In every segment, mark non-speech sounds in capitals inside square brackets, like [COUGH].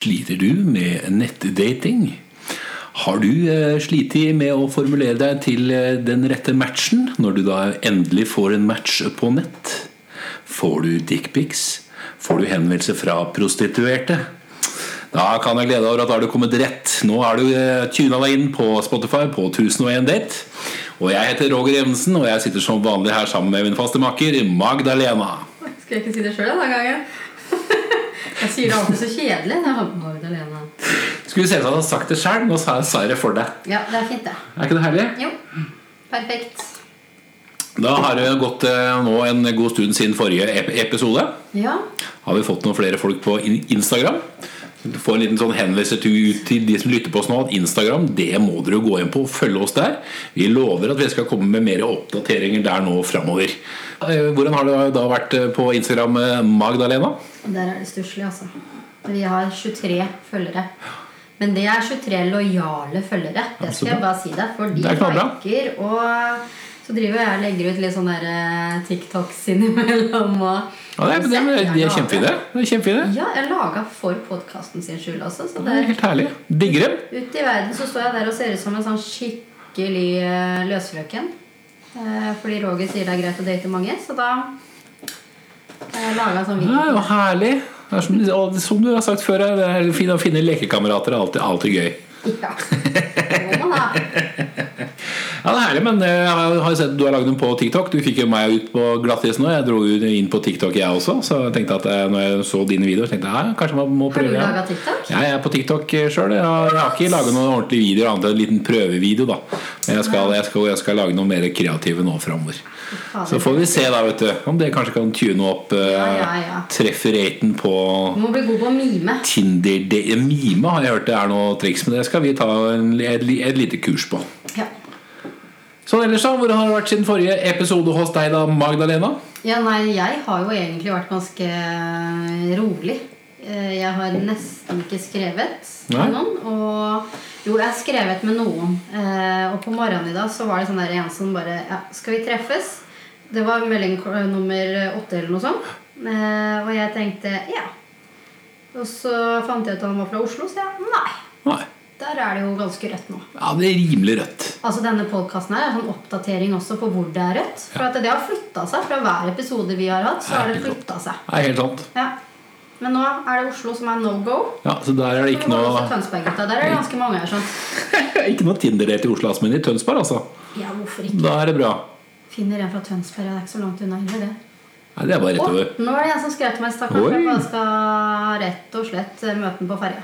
Sliter du med nettdating? Har du eh, slitt med å formulere deg til eh, den rette matchen når du da endelig får en match på nett? Får du dickpics? Får du henvendelse fra prostituerte? Da kan jeg glede deg over at da har du kommet rett. Nå har du eh, tuna deg inn på Spotify på 1001 Date. Og jeg heter Roger Evensen, og jeg sitter som vanlig her sammen med min faste makker Magdalena. Skal jeg ikke si det sjøl denne gangen? Jeg sier det alltid så kjedelig. Det er Magdalena. Skulle se ut som han har sagt det sjøl. Nå sa jeg sa det for deg. Ja, det er fint, det. Er ikke det herlig? Jo. Perfekt. Da har det gått eh, nå en god stund siden forrige episode. Ja. Har vi fått noen flere folk på Instagram. Få en liten sånn henvendelse til, til de som lytter på oss nå at Instagram det må dere gå inn på og følge oss der. Vi lover at vi skal komme med mer oppdateringer der nå framover. Eh, Hvordan har det da vært eh, på Instagram, eh, Magdalena? Der er det stusslig, altså. Vi har 23 følgere. Men det er 23 lojale følgere. Det skal jeg bare si deg. For de Det er liker, og så driver jeg og legger ut litt sånne TikToks innimellom. Og, Ja, det, det, er, de er kjempefine. De er kjempefine. Ja, jeg laga for podkasten sin skyld også. Så Det det er helt herlig. Digger dem. Ute i verden så står jeg der og ser ut som en sånn skikkelig eh, løsfrøken. Eh, Fordi Roger sier det er greit å date mange, så da jeg laga sånn Det er jo herlig. Det er som, som du har sagt før, det er fint å finne lekekamerater. er alltid, alltid gøy. Ja. Det må man ha. Ja, det er herlig, men jeg har sett du har lagd den på TikTok. Du fikk jo meg ut på glattisen nå. Jeg dro jo inn på TikTok, jeg også. Så jeg tenkte at eh, når jeg så dine videoer, tenkte jeg ja, kanskje man må prøve. Har du laga TikTok? Ja, jeg er på TikTok sjøl. Jeg, har- jeg har ikke laga noen ordentlige videoer annet enn en liten prøvevideo. da Men jeg skal, jeg skal, jeg skal lage noe mer kreative nå framover. Så får vi se da, vet du, om det kanskje kan tune opp uh, Ja, ja, ja. trefferaten på Du må bli god på mime. Tinder det- Mime har jeg hørt det er noe triks, men det skal vi ta en, et, et lite kurs på. Ja. Sånn ellers da, Hvor har det vært siden forrige episode hos deg, da, Magdalena? ja, nei, jeg har jo egentlig vært ganske rolig. Eh, Jeg har nesten ikke skrevet Nei. med noen. Og jo, jeg har skrevet med noen. Eh, Og på morgenen i dag så var det sånn der en som bare Ja, skal vi treffes? Det var melding nummer åtte eller noe sånt. Eh, Og jeg tenkte ja. Og så fant jeg ut at han var fra Oslo, så jeg nei. Nei. Der er det jo ganske rødt nå. Ja, det er rimelig rødt. Altså Denne podkasten er en sånn oppdatering også på hvor det er rødt. For at det har flytta seg. Fra hver episode vi har hatt, så har det flytta seg. Det er helt sant. Ja. Men nå er det Oslo som er no go. Ja, Så der er det ikke noe, Tønsberg-gutta. Der er det ganske mange her. sånn [LAUGHS] ikke noe Tinder-date i Oslo, ass, men i Tønsberg, altså. Ja, hvorfor ikke? Da er det bra. Finner en fra Tønsberg. Det er ikke så langt unna heller, det. Nei, det er bare rett over. nå er det en som skrev til meg stakkars. Oi. Jeg skal rett og slett eh, møte den på ferja.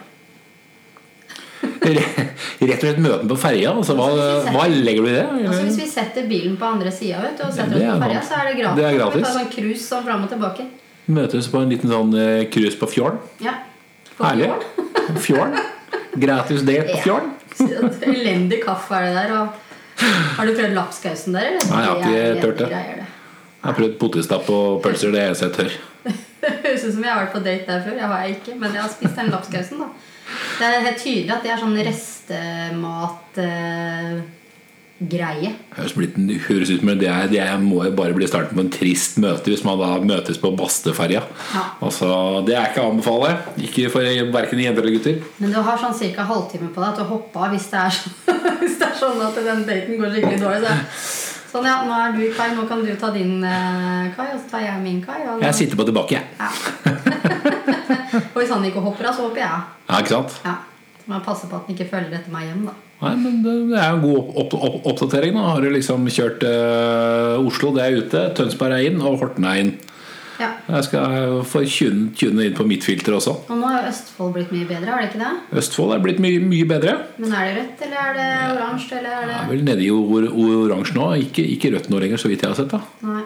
Rett og slett møten på ferja. Altså, hva, hva legger du i det? Altså Hvis vi setter bilen på andre sida og setter er oss på ferja, så er det gratis. Det er Vi tar sånn cruise sånn fram og tilbake. Møtes på en liten sånn eh, cruise på fjorden. Ja. På Herlig. fjorden. Fjorden. Gratis date på fjorden. Elendig kaffe er det der. Og har du prøvd lapskausen der? Eller? Nei, jeg har ikke tørt det. Jeg har prøvd potetstapp og pølser. Det eneste jeg tør. [LAUGHS] Høres ut som jeg har vært på date der før. Jeg har ikke, men jeg har spist den lapskausen. da Det er helt tydelig at det er sånn restemat-greie. Høres, høres ut som det, er, det må bare bli starten på en trist møte hvis man da møtes på Bastøferja. Ja. Altså, det er ikke å anbefale. Ikke for verken jenter eller gutter. Men du har sånn ca. halvtime på deg til å hoppe av hvis det er sånn, [LAUGHS] hvis det er sånn at den daten går skikkelig dårlig. Så. Sånn, ja, nå er du Kai, nå kan du ta din eh, Kai, og så tar jeg min Kai. Og, Jeg sitter på tilbake, jeg. ja. [LAUGHS] [LAUGHS] og hvis han ikke hopper av, så hopper jeg. Ja, ikke sant? Ja. Så må jeg passe på at han ikke følger etter meg hjem, da. Nei, men det er en god opp, opp, oppdatering. Nå har du liksom kjørt eh, Oslo, det er ute. Tønsberg er inn, og Horten er inn. Ja. Jeg skal få tune inn på mitt filter også. Og nå har Østfold blitt mye bedre, har det ikke det? Østfold er blitt mye, mye bedre. Men er det rødt, eller er det oransje, eller er Det det er vel nede i or oransje nå. Ikke, ikke rødt nå lenger, så vidt jeg har sett. da Nei.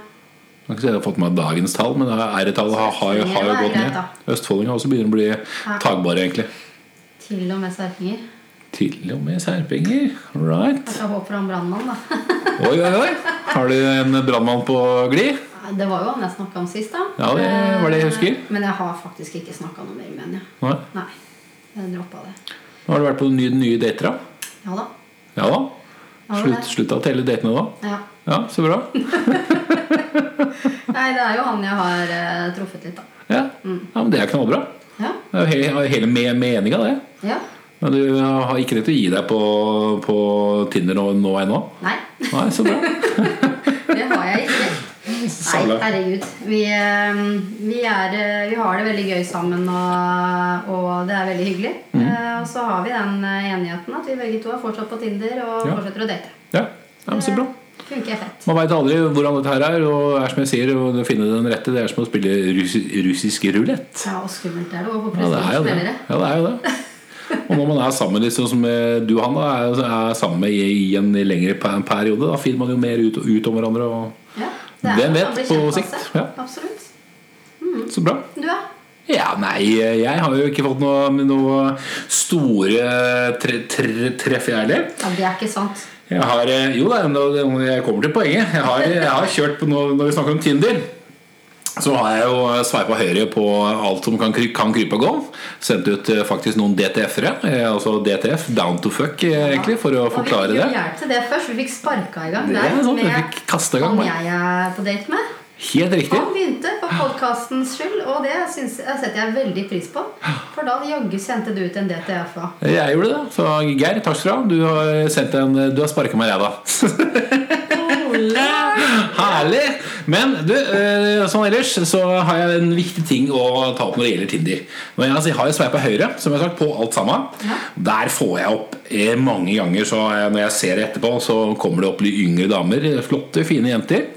Jeg har ikke fått med dagens tall, men R-tallet har, har, har jo gått ned. Østfoldinger også begynner å bli tagbare, egentlig. Til og med serpinger. Til og med serpinger. Right. Jeg håper han brannmann, da. [LAUGHS] Oi, oi, oi. Har du en brannmann på glid? Det var jo han jeg snakka om sist, da. Ja, det var det jeg husker. Eh, Men jeg har faktisk ikke snakka noe mer med han. Ja. Nei. Nei. Jeg droppa det. Har du vært på nye, nye dater, da? Ja da. Ja da? Slutt, det. å telle datene da? Ja. Ja, så bra. [LAUGHS] Nei, det er jo han jeg har eh, truffet litt, da. Ja, ja men det er knallbra. Ja. Det er jo hele, hele me- meninga, det. Ja. Men du har ikke rett til å gi deg på, på Tinder nå, nå ennå? Nei, Nei, så bra. [LAUGHS] det har jeg ikke. Nei, Sala. herregud. Vi, eh, vi, er, eh, vi har det veldig gøy sammen, og, og det er veldig hyggelig. Mm. Eh, Og så har vi den eh, enigheten at vi begge to er fortsatt på Tinder og Ja. fortsetter å date. Ja, ja men så bra. Man veit aldri hvordan dette her er, og er som jeg sier, å finne den rette, det er som å spille russi, russisk rulett. Ja, og skummelt er det Ja, det er jo det. Ja, det er jo det. Og når man er sammen liksom, som eh, du og han da, er, er sammen med i, i en lengre periode, da finner man jo mer ut, ut om hverandre. Og, Ja, det er Hvem vet på sikt, ja. Absolutt. så bra. Du, er? Ja, nei, jeg har jo ikke fått noe, noe store tre, tre, treff, jeg heller. Ja, det er ikke sant. Jeg har, eh, jo, da, jeg kommer til poenget. Jeg har, jeg har kjørt på noe, Når vi snakker om Tinder, så har jeg jo sveipa høyre på alt som kan, kan krype og gå. Sendt ut eh, faktisk noen DTF-ere. eh, Altså DTF, down to fuck, eh, egentlig, for å forklare forklare vi fikk jo hjelp til det først. Vi fikk sparka i gang Det der er vi med han jeg er på date med. Helt riktig. Han begynte for podkastens skyld, og det synes, jeg setter jeg veldig pris på. For da jaggu sendte du ut en DTF-a Jeg gjorde det. Så Geir, takk skal du ha. Du har, sendt en, du har sparka meg ræva. Herlig! Men du, sånn ellers så har jeg en viktig ting å ta opp når det gjelder Tinder. Når jeg har sveipa høyre, som jeg har sagt, på alt sammen. Der får jeg opp eh, mange ganger. Så når jeg ser det etterpå, så kommer det opp litt yngre damer. Flotte, fine jenter.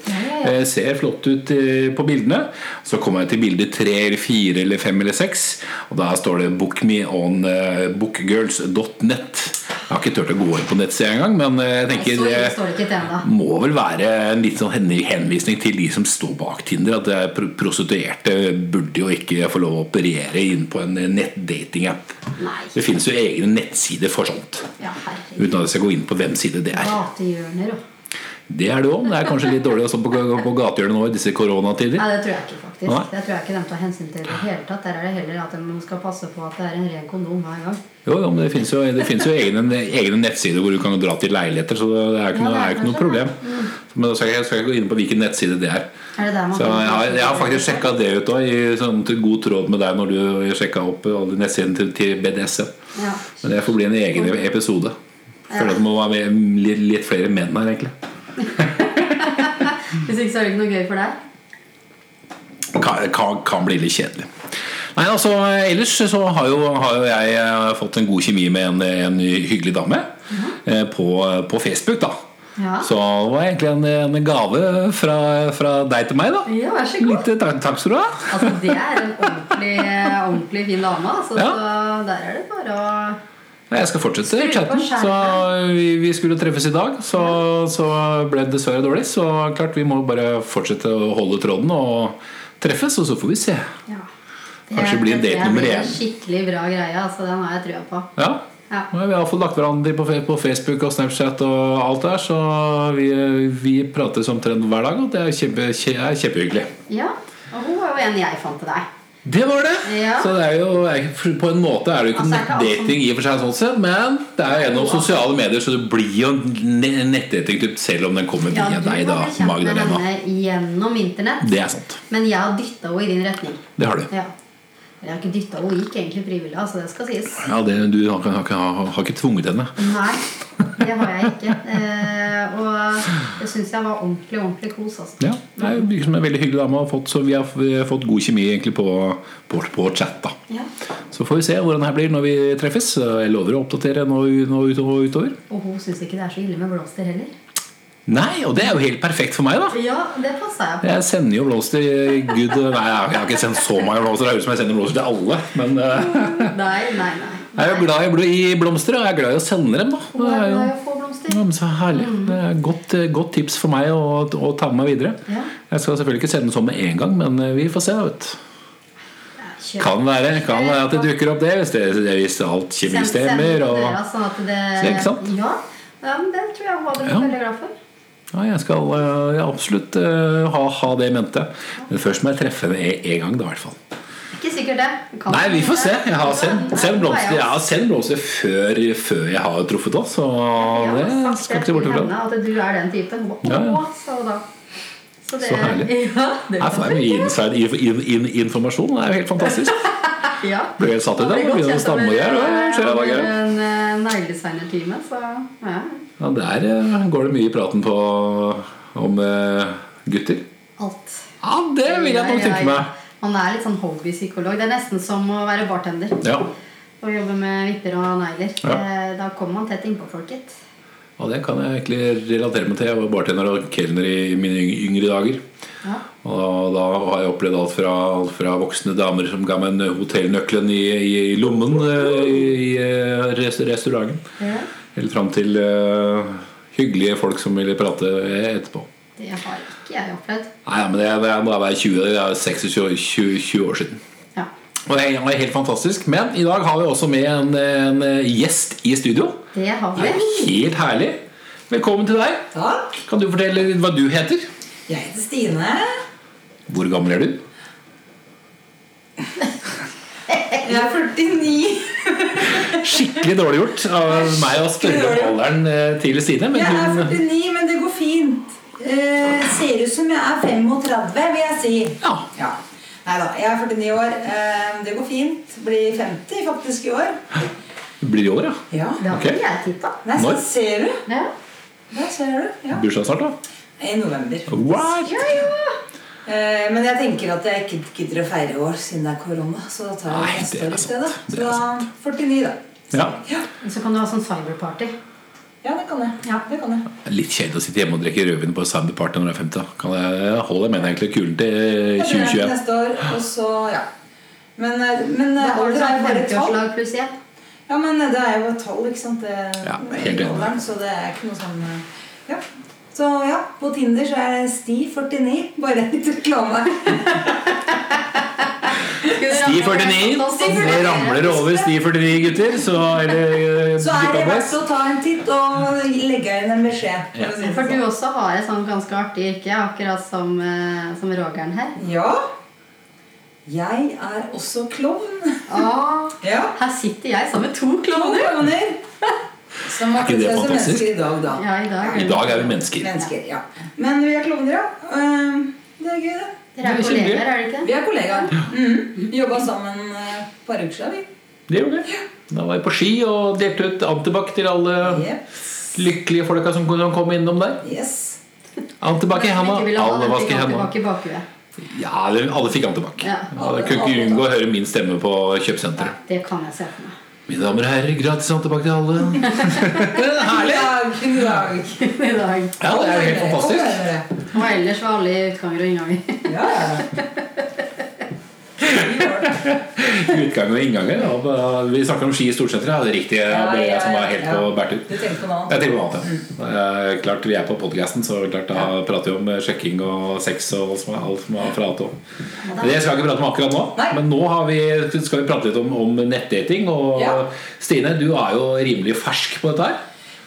Eh, Ser flott ut på bildene. Så kommer jeg til bilde tre eller fire eller fem eller seks. Og da står det 'book eh. Jeg har ikke turt å gå inn på nettsida engang, men eh, jeg tenker det står det må vel være en litt sånn henvisning til de som står bak Tinder. At er prostituerte burde jo ikke få lov å operere inn på en nettdatingapp. Det finnes jo egne nettsider for sånt. Ja. Uten at jeg skal gå inn på hvem side det er. Gatehjørner og Det er det òg. Det er kanskje litt dårlig også på, på gatehjørnet nå i disse koronatider. Nei, det tror jeg ikke, faktisk. Nei. Det tror jeg ikke de tar hensyn til i det hele tatt. Der er det heller at de skal passe på at det er en ren kondom hver gang. Jo, jo, men det finnes jo, det jo egne, egne nettsider hvor du kan dra til leiligheter, så det er ikke Ja, noe, det er ikke noe problem. problem. Men da skal jeg, skal jeg gå inn på hvilken nettside det er. Er det der man Så jeg har, jeg har faktisk sjekka det ut òg, i sånn god tråd med deg når du sjekka opp alle nettsidene til, til BDSM. Ja. Men det får bli en egen episode. Føler at det må være med litt, litt flere menn her, egentlig. [LAUGHS] Hvis ikke så er det ikke noe gøy for deg. Kan, kan, kan bli litt kjedelig. Nei, altså Ellers så har jo, har jo jeg eh, fått en god kjemi med en, en hyggelig dame eh, på, på Facebook. da Ja. Så det var egentlig en, en gave fra, fra deg til meg. da Ja, vær så god. Litt, takk, takk skal du ha. Altså, det er en ordentlig, ordentlig fin dame. Altså, Ja. Så der er det bare å Jeg skal fortsette chatten. Så vi, vi skulle treffes i dag, så, så ble det dessverre dårlig. Så klart vi må bare fortsette å holde tråden og treffes, og så får vi se. ja. Kanskje blir en date nummer Det én. er en skikkelig bra greie. Altså, den har jeg trua på. Ja. Ja. Vi har fått lagt hverandre på, Facebook og Snapchat og alt der, så vi, vi prates omtrent hver dag, og det er, kjempe, kje- er kjempehyggelig. ja. Og hun er jo en jeg fant til deg. Det var det! Ja. Så det er jo På en måte er det jo ikke Altså, nettdating i og for seg, sånn sett, men det er jo gjennom sosiale medier, så det blir jo ne- nettdating selv om den kommer via ja, deg, da, Magdalena. gjennom internett. Det er sant. Men jeg har dytta henne i din retning. Det har du. Ja. Jeg har ikke dytta henne, hun gikk egentlig frivillig. Altså, det skal sies. Ja, det, Du har, ikke- har, har, har ikke tvunget henne. Nei, det har jeg ikke. Eh, og det syns jeg var ordentlig ordentlig kos. Altså. Ja, det er virker som en veldig hyggelig dame, fått, så vi har, vi har fått god kjemi egentlig på, på, på chat. da Ja. Så får vi se hvordan det her blir når vi treffes. Jeg lover å oppdatere nå, nå utover. Og hun syns ikke det er så ille med blomster heller. Nei, og det er jo helt perfekt for meg, da. Ja, det passa jeg på. Jeg sender jo blomster Gud Nei, jeg har ikke sendt så mange blomster. Det høres ut som jeg sender blomster til alle. Men eh, Nei, nei, nei. [LAUGHS] jeg er jo glad i bl- i blomster, og jeg er glad i å sende dem. da Og Det er jo glad i å få blomster. ja, så herlig. Det er godt, godt tips for meg å, å ta med meg videre. Ja. Jeg skal selvfølgelig ikke sende den sånn med en gang, men eh, vi får se. da, vet du. Kan være, kan være at det dukker opp det, hvis, det, hvis alt kjemi stemmer. Og, sånn at det, Så, ikke sant? Ja, ja, men det tror jeg hun hadde blitt veldig glad for. Ja, jeg skal eh, absolutt eh, ha, ha det i mente. Men først må jeg treffe en, en gang, da, i hvert fall. Ikke sikkert det. Nei, vi får se. Jeg har sendt, selv blomster, jeg har selv blomster før, før jeg har truffet oss, så det skal ikke se bort henne at du er den typen. Ja, ja. sa da. Så, det, Så herlig. [LAUGHS] Ja, det Her får jeg mye inside in- in- in- informasjon, det er jo helt fantastisk. [LAUGHS] Ja. Ble helt satt ut det. Begynner å stamme og gjøre. eh, negledesignertime, så ja. Ja, der eh, går det mye i praten på om eh, gutter. Alt. Ja, det vil jeg nok Ja, ja, tenke meg. Man er litt sånn hobbypsykolog. Det er nesten som å være bartender. Ja. Og jobbe med vipper og negler. Ja. Eh, Da kommer man tett innpå folk, gitt. Og det kan jeg egentlig relatere meg til. Jeg var bartender og kelner i mine yngre dager. Ja. Og da har jeg opplevd alt fra, alt fra voksne damer som ga meg en hotellnøkkelen i, i lommen i, i restauranten. Ja. Helt fram til uh, hyggelige folk som ville prate etterpå. Det har ikke jeg opplevd. Nei, ja, men det, det, var jeg 20, det er 26 20, 20 år siden. Ja. Og det er helt fantastisk. Men i dag har vi også med en, en gjest i studio. Det har Det vi. er helt herlig. Velkommen til deg. Takk. Kan du fortelle hva du heter? Jeg heter Stine. Hvor gammel er du? Jeg er 49. Skikkelig dårlig gjort av meg å spørre om alderen til Stine. Men Jeg er 49, men det går fint. Eh, ser ut som jeg er 35, vil jeg si. Ja. ja. Nei da, jeg er 49 år. Eh, det går fint. Blir 50 faktisk i år. blir i år, ja. Ja. Det har Ok. ikke jeg Når? så ser du. Ja. Der ser du. Ja. Bursdag snart, da. I november. What? Ja, ja. Eh, men jeg tenker at jeg ikke gidder å feire i år siden det er korona. Så da tar jeg neste år i stedet. Så 49, da 49, da. Ja. Ja, Så kan du ha sånn cyberparty. ja det kan jeg. Ja. Det kan jeg. Litt kjedelig å sitte hjemme og drikke rødvin på Cyberparty når du er 50. da. Kan jeg holde med egentlig kulen til Jeg begynner 2021? neste år, og så ja. Men, eh, men Da eh, har du er sånn bare tall. 50-årslag pluss én. Ja, men det er jo et tall, ikke sant? Det, Ja, helt enig. så det er ikke noe sånn Ja. Så ja, på Tinder så er det Sti49. Bare litt reklame. Sti 49. Det ramler over sti 49, gutter. Så er det eh, Så er det verdt å ta en titt og legge inn en beskjed. for du sånn. også har et sånn ganske artig yrke, akkurat som, eh, som Rogeren her. Ja. Jeg er også klovn. Ah, Ja. her sitter jeg sammen med To klovner. Som har ikke det fantastisk? i dag, da. Ja, i dag. I dag er vi mennesker. Mennesker, ja. Men vi er klovner, ja. Ehm, Det er gøy, det. Dere er Det er kolleger, er dere ikke? Vi er kollegaer. Mm. Vi jobba sammen eh, et par uker siden. vi. Det gjorde vi. Da var jeg på ski og delte ut antibac til alle yes. lykkelige folka som kunne komme innom der. Yes. Antibac i henda. Ikke ville ha Alle vasker hendene. Ja, alle fikk antibac. Ja. Ja, kunne ikke unngå å høre min stemme på kjøpesenteret. Det kan jeg se for meg. Mine damer og herrer, gratis tilbake til alle. [LAUGHS] Herlig! I dag. I dag. Ja, det er jo helt fantastisk. Og ellers var alle utganger og innganger. Ja, ja. [LAUGHS] Utgang og innganger. ja, Vi snakker om ski i sett, Ja, det er riktig. Ja, ja, jeg som var helt på på noe Jeg tenker på noe annet. er Klart Vi er på podkasten, så klart da prater vi om sjekking og sex og alt som er- alt som er prat om. Det skal jeg ikke prate om akkurat nå, Nei. men nå har vi, skal vi prate litt om, om nettdating. Og. Stine, du er jo rimelig fersk på dette her.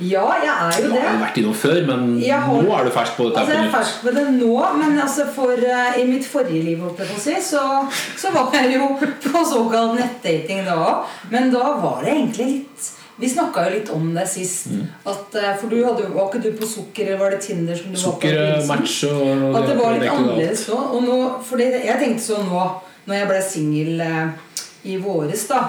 Ja, jeg er jo det. Du har jo vært innom før, men har- nå er du fersk på dette. Altså, jeg er fersk på det nå, men altså for, uh, i mitt forrige liv holdt jeg på å si, så, så var jeg jo [LAUGHS] på såkalt nettdating da òg. Men da var det egentlig litt Vi snakka jo litt om det sist. Mm. At, uh, for du hadde, Var ikke du på Sukker, eller var det Tinder? som du var på? Sukkermatch og At det var litt er annerledes nå. Og nå fordi jeg tenkte sånn nå, når jeg ble singel uh, i våres, da.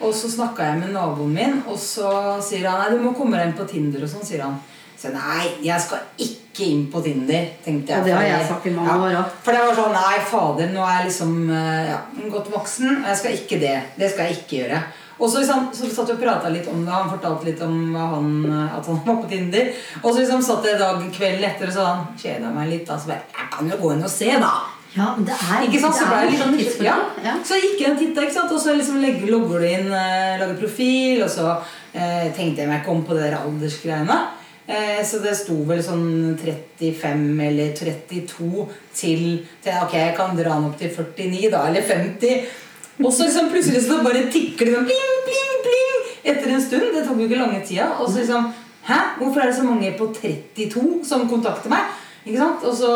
Og så snakka jeg med naboen min, og så sier han nei, du må komme deg inn på Tinder. og sånn, sier han. Så nei, jeg skal ikke inn på Tinder, tenkte jeg. Og det har jeg sagt i mange år også. For det var sånn, nei, fader, nå er jeg liksom eh, ja, godt voksen, og jeg skal ikke det. Det skal jeg ikke gjøre. Og så, liksom, så satt vi og prata litt om det, han fortalte litt om han, eh, at han var på Tinder. Og så liksom satt jeg dag kvelden etter og sa han, kjeda meg litt. Da, så bare, jeg kan jo gå inn og se, da. Ja, men det er Ikke sant? Så ble jeg litt sånn tidsspørsmål. ja. Ja. Så gikk jeg titta, ikke sant? og så liksom legger, logger du inn, eh, lager profil, og så eh, tenkte jeg meg ikke om på det der aldersgreiene. Eh, så det sto vel sånn 35 eller 32 til, til Ok, jeg kan dra den opp til 49, da, eller 50. Og så liksom plutselig så bare tikker det sånn pling, pling, pling etter en stund. Det tok jo ikke lange tida. Og så liksom Hæ? Hvorfor er det så mange på 32 som kontakter meg? Ikke sant? Og så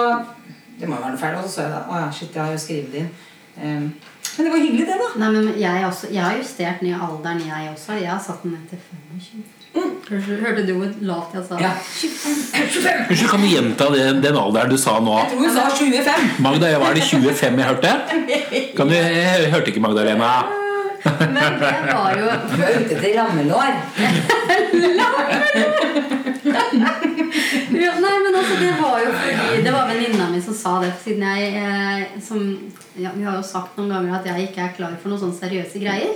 Det må jo være noe feil. Og så så jeg da Å ja, shit, jeg har jo skrevet det inn. Um, men det var hyggelig, det, da. Nei, men jeg, også, jeg har justert ned alderen, jeg også. Jeg har satt den ned til 25. Hørte, hørte du hvor lavt jeg sa? Ja. 25. Unnskyld, kan du gjenta det, den alderen du sa nå? Jeg tror hun sa 25. Magda, var det 25 jeg hørte? Kan du, jeg hørte ikke Magdalena. Men det var jo Du er ute etter rammelår. [LAUGHS] Ja, nei, men altså, det var jo fordi Det var venninna mi som sa det. Siden jeg eh, som, ja, Vi har jo sagt noen ganger at jeg ikke er klar for noen sånne seriøse greier.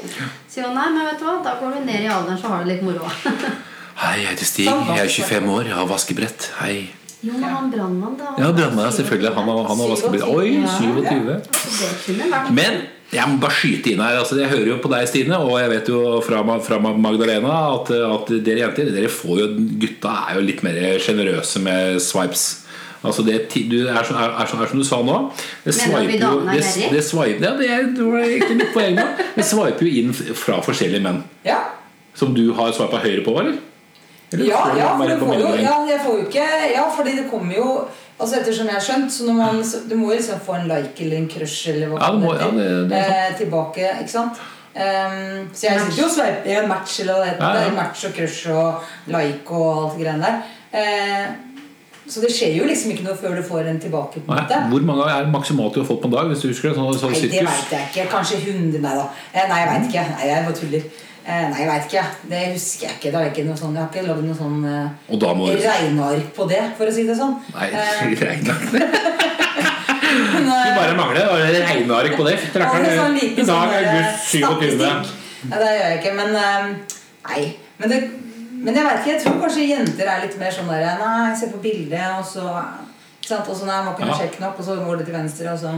Så jo, nei, men vet du hva, da går du ned i alderen, så har du litt moro. [LAUGHS] Hei, jeg heter Stig. Jeg er 25 år. Jeg har vaskebrett. Hei. Jo, men han brannmann, da. Ja, brannmann, selvfølgelig. Han har, han har vaskebrett. Oi, 27. Altså, det kunne vært Men jeg må bare skyte inn her. Altså, jeg hører jo på deg, Stine, og jeg vet jo fra, fra Magdalena at, at dere jenter dere får jo, Gutta er jo litt mer sjenerøse med swipes. Altså det, du er, er, er, er som du sa nå Det swiper jo det, det swiper, ja, det, er, det var egentlig mitt poeng nå. Det swiper jo inn fra forskjellige menn. Ja. Som du har swipa høyre på, eller? Eller Ja, ja, for du får jo, ja, jeg får jo ikke Ja, fordi det kommer jo Altså Ettersom jeg har skjønt, så når man, så du må liksom få en like eller en crush eller hva Ja, må- ja, det- det eh, tilbake. ikke sant? Um, så jeg sitter jo og sveiper en match eller hva det heter. Ja, Match og crush og like og alt det greiene der. Eh, så det skjer jo liksom ikke noe før du får en tilbake. på en måte. hvor mange er maksimalt du har fått på en dag? Hvis du husker det, sånn, sånn Nei, det veit jeg ikke. Kanskje 100, nei da. Eh, Nei, jeg veit ikke. Nei, jeg bare tuller. Eh, Nei, jeg vet ikke. Det husker jeg ikke. Det er ikke noe sånn, jeg har ikke lagd noe sånn eh, må regneark på det, for å si det sånn. Nei, Eh, [LAUGHS] regneark [LAUGHS] Du eh, bare mangler det regneark på det. Trakker, det er sånn I dag er august 27. statistikk. Nei, det gjør jeg ikke, men eh, Nei. Men, det, men jeg vet ikke, jeg tror kanskje jenter er litt mer sånn der Nei, se på bildet, og så ikke sant? Og så nei, må kunne Ja. sjekke nok, og så går det til venstre, og så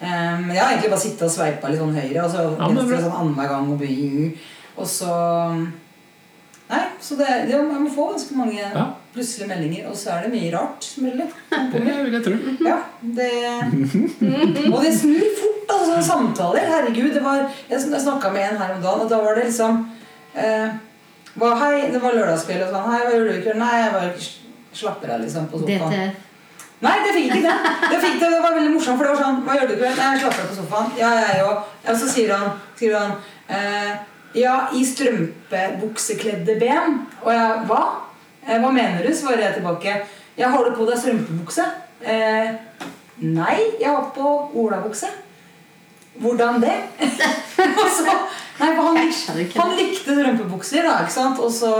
eh, Men jeg har egentlig bare sittet og sveipa litt sånn høyre, og så Ja, venstre sånn annenhver gang, og, by- og så Nei, så det, det, man må få ganske mange Ja. plutselige meldinger, og så er det mye rart som melder. Det vil jeg tro. [LAUGHS] Ja, det Og det snur fort, altså, sånne samtaler. Herregud, det var Jeg sn- snakka med en her om dagen, og da var det liksom eh, var, Hei, det var lørdagskveld, og sånn. Hei, hva gjør du i kveld? Nei, jeg bare slapper av, liksom, på sofaen. Nei, det fikk ikke det. Det, fikk det. det var veldig morsomt, for det var sånn Hva gjør du i kveld? Nei, jeg slapper av på sofaen. Ja, jeg òg. Og så sier han, skriver han eh, Ja, i strømpebuksekledde ben. Og jeg Hva? Eh, hva mener du? svarer jeg tilbake. Jeg har du på deg strømpebukse? Eh, nei, jeg har på olabukse. Hvordan det? [LAUGHS] så, nei, han, han likte strømpebukser, da, ikke sant? Og så